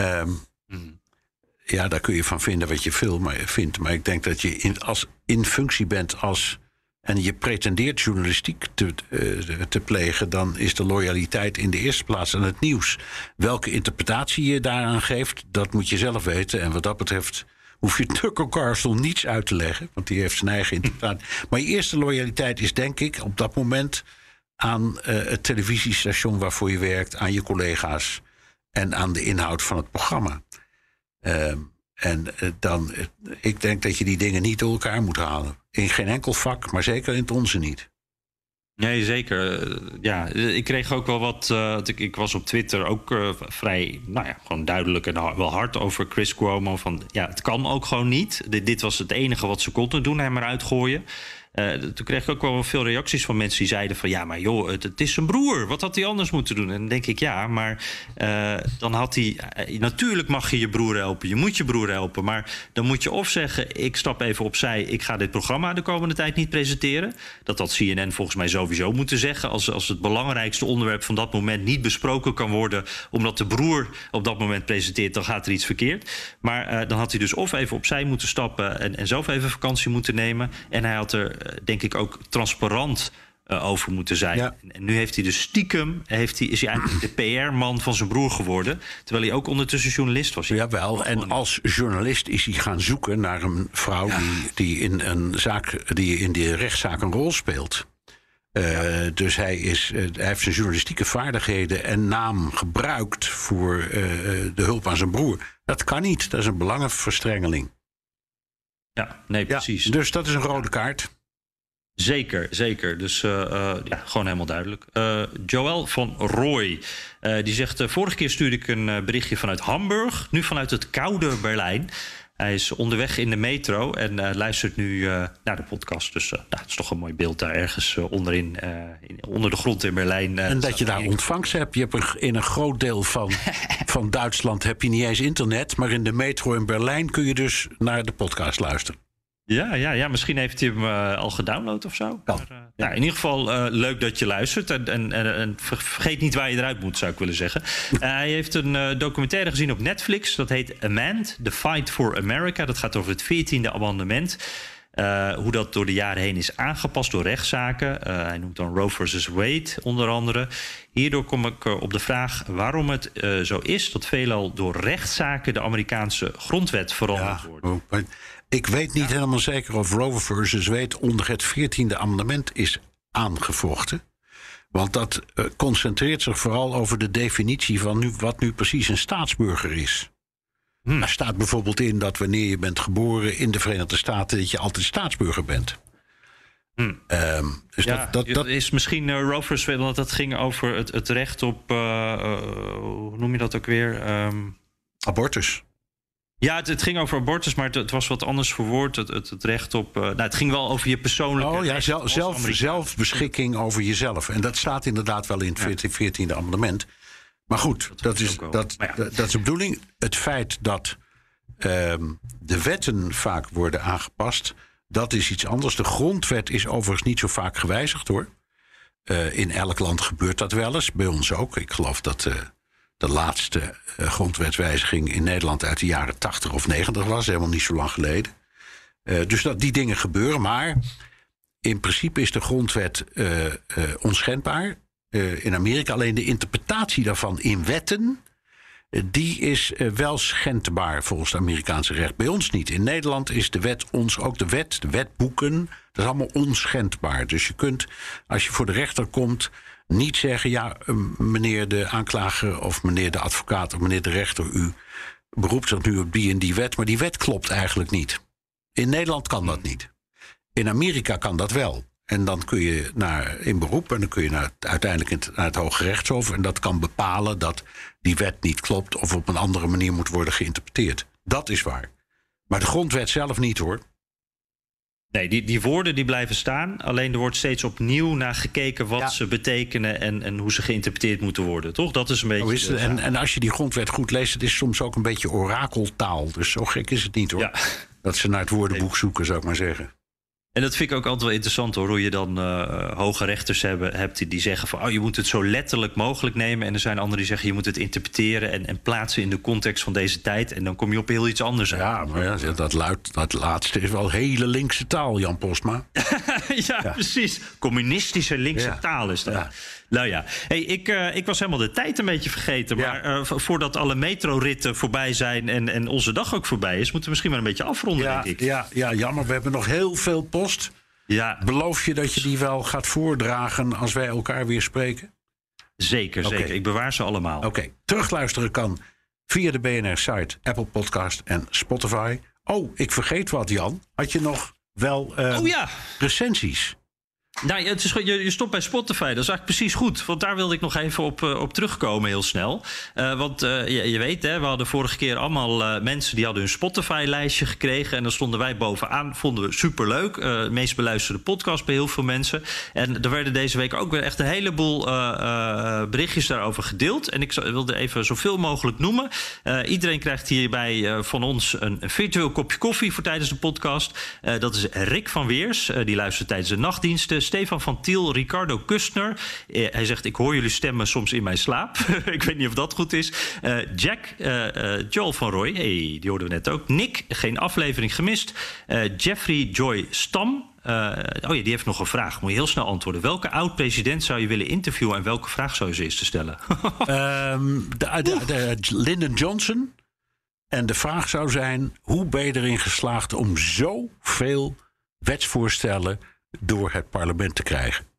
Um, hmm. Ja, daar kun je van vinden wat je veel maar, vindt. Maar ik denk dat je in, als, in functie bent als en je pretendeert journalistiek te, uh, te plegen, dan is de loyaliteit in de eerste plaats aan het nieuws. Welke interpretatie je daaraan geeft, dat moet je zelf weten. En wat dat betreft hoef je Tucker Carlson niets uit te leggen, want die heeft zijn eigen interpretatie. Maar je eerste loyaliteit is denk ik op dat moment aan uh, het televisiestation waarvoor je werkt, aan je collega's en aan de inhoud van het programma. Uh, en uh, dan, ik denk dat je die dingen niet door elkaar moet halen. In geen enkel vak, maar zeker in het onze niet. Nee, zeker. Ja, ik kreeg ook wel wat. Ik, ik, was op Twitter ook vrij, nou ja, gewoon duidelijk en wel hard over Chris Cuomo. Van ja, het kan ook gewoon niet. Dit, dit was het enige wat ze konden doen, hem eruit gooien. Uh, toen kreeg ik ook wel veel reacties van mensen die zeiden van... ja, maar joh, het, het is zijn broer. Wat had hij anders moeten doen? En dan denk ik, ja, maar uh, dan had hij... Uh, natuurlijk mag je je broer helpen. Je moet je broer helpen. Maar dan moet je of zeggen, ik stap even opzij... ik ga dit programma de komende tijd niet presenteren. Dat had CNN volgens mij sowieso moeten zeggen. Als, als het belangrijkste onderwerp van dat moment niet besproken kan worden... omdat de broer op dat moment presenteert, dan gaat er iets verkeerd. Maar dan had hij dus of even opzij moeten stappen... en, en zelf even vakantie moeten nemen. En hij had er denk ik ook transparant uh, over moeten zijn. Ja. En nu heeft hij dus stiekem, heeft hij, is hij eigenlijk de PR-man van zijn broer geworden. Terwijl hij ook ondertussen journalist was. Jawel, en als journalist is hij gaan zoeken naar een vrouw ja. die, die, in een zaak, die in die rechtszaak een rol speelt. Uh, ja. Dus hij, is, uh, hij heeft zijn journalistieke vaardigheden en naam gebruikt voor uh, de hulp aan zijn broer. Dat kan niet, dat is een belangenverstrengeling. Ja, nee, precies. Dus dat is een rode kaart. Zeker, zeker. Dus uh, uh, ja, gewoon helemaal duidelijk. Uh, Joël van Roy, die zegt... vorige keer stuurde ik een berichtje vanuit Hamburg. Nu vanuit het koude Berlijn. Hij is onderweg in de metro en luistert nu naar de podcast. Dus nou, het is toch een mooi beeld daar ergens onderin, in, onder de grond in Berlijn. en dat je daar ontvangst hebt. Je hebt een, in een groot deel van, van Duitsland heb je niet eens internet. Maar in de metro in Berlijn kun je dus naar de podcast luisteren. Ja, ja, ja, misschien heeft hij hem uh, al gedownload of zo. Maar, uh, ja. nou, in ieder geval uh, leuk dat je luistert. En, en, en, vergeet niet waar je eruit moet, zou ik willen zeggen. hij heeft een documentaire gezien op Netflix. Dat heet Amend, The Fight for America. Dat gaat over het 14e amendement. hoe dat door de jaren heen is aangepast door rechtszaken. hij noemt dan Roe versus Wade onder andere. Hierdoor kom ik op de vraag waarom het zo is... dat veelal door rechtszaken de Amerikaanse grondwet veranderd ja, wordt. Ik weet niet ja. helemaal zeker of Roe versus Wade onder het 14e amendement is aangevochten. Want dat uh, concentreert zich vooral over de definitie van nu, wat nu precies een staatsburger is. Hmm. Daar staat bijvoorbeeld in dat wanneer je bent geboren in de Verenigde Staten, dat je altijd staatsburger bent. Hmm. Um, dus ja, dat, dat, dat is misschien uh, Roe versus Wade, want dat ging over het, het recht op, uh, hoe noem je dat ook weer? Um... Abortus. Ja, het, het, ging over abortus, maar het, het, was wat anders verwoord. Het, het recht op. Uh, nou, het ging wel over je persoonlijke. Oh ja, zelf, zelf, zelfbeschikking over jezelf. En dat staat inderdaad wel in het 14e ja. amendement. Maar goed, dat, dat is, dat, ja. dat, dat, is de bedoeling. Het feit dat um, de wetten vaak worden aangepast, dat is iets anders. De grondwet is overigens niet zo vaak gewijzigd hoor. Uh, in elk land gebeurt dat wel eens, bij ons ook. Ik geloof dat. De laatste uh, grondwetswijziging in Nederland uit de jaren 80 of 90 was, helemaal niet zo lang geleden. Uh, dus dat die dingen gebeuren, maar in principe is de grondwet uh, onschendbaar. in Amerika alleen de interpretatie daarvan in wetten die is wel schendbaar volgens het Amerikaanse recht. Bij ons niet. In Nederland is de wet ons, ook de wet, de wetboeken, dat is allemaal onschendbaar. Dus je kunt, als je voor de rechter komt, niet zeggen: ja, meneer de aanklager of meneer de advocaat of meneer de rechter, u beroept zich nu op die en die wet, maar die wet klopt eigenlijk niet. In Nederland kan dat niet. In Amerika kan dat wel. En dan kun je naar, in beroep en dan kun je naar, uiteindelijk naar het Hoge Rechtshof. En dat kan bepalen dat die wet niet klopt of op een andere manier moet worden geïnterpreteerd. Dat is waar. Maar de grondwet zelf niet hoor. Nee, die, die woorden die blijven staan. Alleen er wordt steeds opnieuw naar gekeken wat ze betekenen en, en hoe ze geïnterpreteerd moeten worden. Toch? Dat is een beetje. Oh, is en, en als je die grondwet goed leest, het is soms ook een beetje orakeltaal. Dus zo gek is het niet hoor. Ja. Dat ze naar het woordenboek zoeken, zou ik maar zeggen. En dat vind ik ook altijd wel interessant hoor, hoe je dan uh, hoge rechters hebben, hebt die zeggen van oh, je moet het zo letterlijk mogelijk nemen. En er zijn anderen die zeggen je moet het interpreteren en, en plaatsen in de context van deze tijd. En dan kom je op heel iets anders Ja, maar ja, dat, luid, dat laatste is wel hele linkse taal, Jan Postma. ja, precies. Communistische linkse taal is dat. Nou ja, hey, ik, uh, ik was helemaal de tijd een beetje vergeten. Maar uh, voordat alle metroritten voorbij zijn en, en onze dag ook voorbij is, moeten we misschien maar een beetje afronden, ja, denk ik. Ja, ja, jammer. We hebben nog heel veel post. Ja. Beloof je dat je die wel gaat voordragen als wij elkaar weer spreken? Zeker, zeker. Ik bewaar ze allemaal. Oké. Terugluisteren kan via de BNR-site, Apple Podcast en Spotify. Oh, ik vergeet wat, Jan. Had je nog wel uh, oh, ja. recensies? Nou, het is, je, je stopt bij Spotify. Dat is eigenlijk precies goed. Want daar wilde ik nog even op, uh, op terugkomen, heel snel. Uh, want uh, je, je, weet, hè, we hadden vorige keer allemaal mensen die hadden hun Spotify-lijstje gekregen. En dan stonden wij bovenaan. Vonden we superleuk. de meest beluisterde podcast bij heel veel mensen. En er werden deze week ook weer echt een heleboel berichtjes daarover gedeeld. En ik wilde even zoveel mogelijk noemen. iedereen krijgt hierbij van ons een, virtueel kopje koffie voor tijdens de podcast. dat is Rick van Weers. die luistert tijdens de nachtdiensten. Stefan van Tiel, Ricardo Kustner. Eh, hij zegt: Ik hoor jullie stemmen soms in mijn slaap. ik weet niet of dat goed is. Uh, Jack, uh, Joel van Roy, hey, die hoorden we net ook. Nick, geen aflevering gemist. Jeffrey Joy Stam. Uh, oh ja, die heeft nog een vraag. Moet je heel snel antwoorden. Welke oud-president zou je willen interviewen en welke vraag zou je ze eerst te stellen? um, de, de, de, Lyndon Johnson. En de vraag zou zijn: hoe ben je erin geslaagd om zoveel wetsvoorstellen door het parlement te krijgen.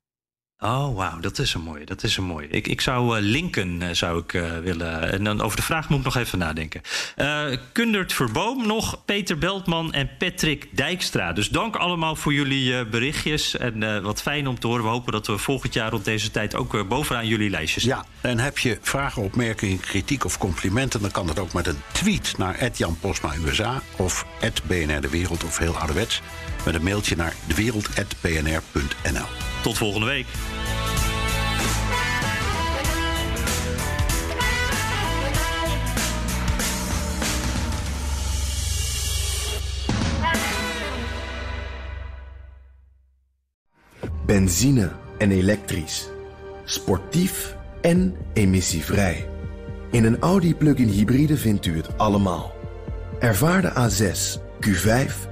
Oh, wauw, dat is een mooie. Dat is een mooie. Ik, ik zou uh, linken uh, zou ik uh, willen. En dan over de vraag moet ik nog even nadenken. Kundert Verboom nog, Peter Beltman en Patrick Dijkstra. Dus dank allemaal voor jullie berichtjes. En wat fijn om te horen. We hopen dat we volgend jaar rond deze tijd ook bovenaan jullie lijstjes Ja, en heb je vragen, opmerkingen, kritiek of complimenten... dan kan dat ook met een tweet naar Jan Posma USA of BNR De Wereld of heel ouderwets met een mailtje naar dewereld.bnr.nl. Tot volgende week. Benzine en elektrisch. Sportief en emissievrij. In een Audi plug-in hybride vindt u het allemaal. Ervaar de A6, Q5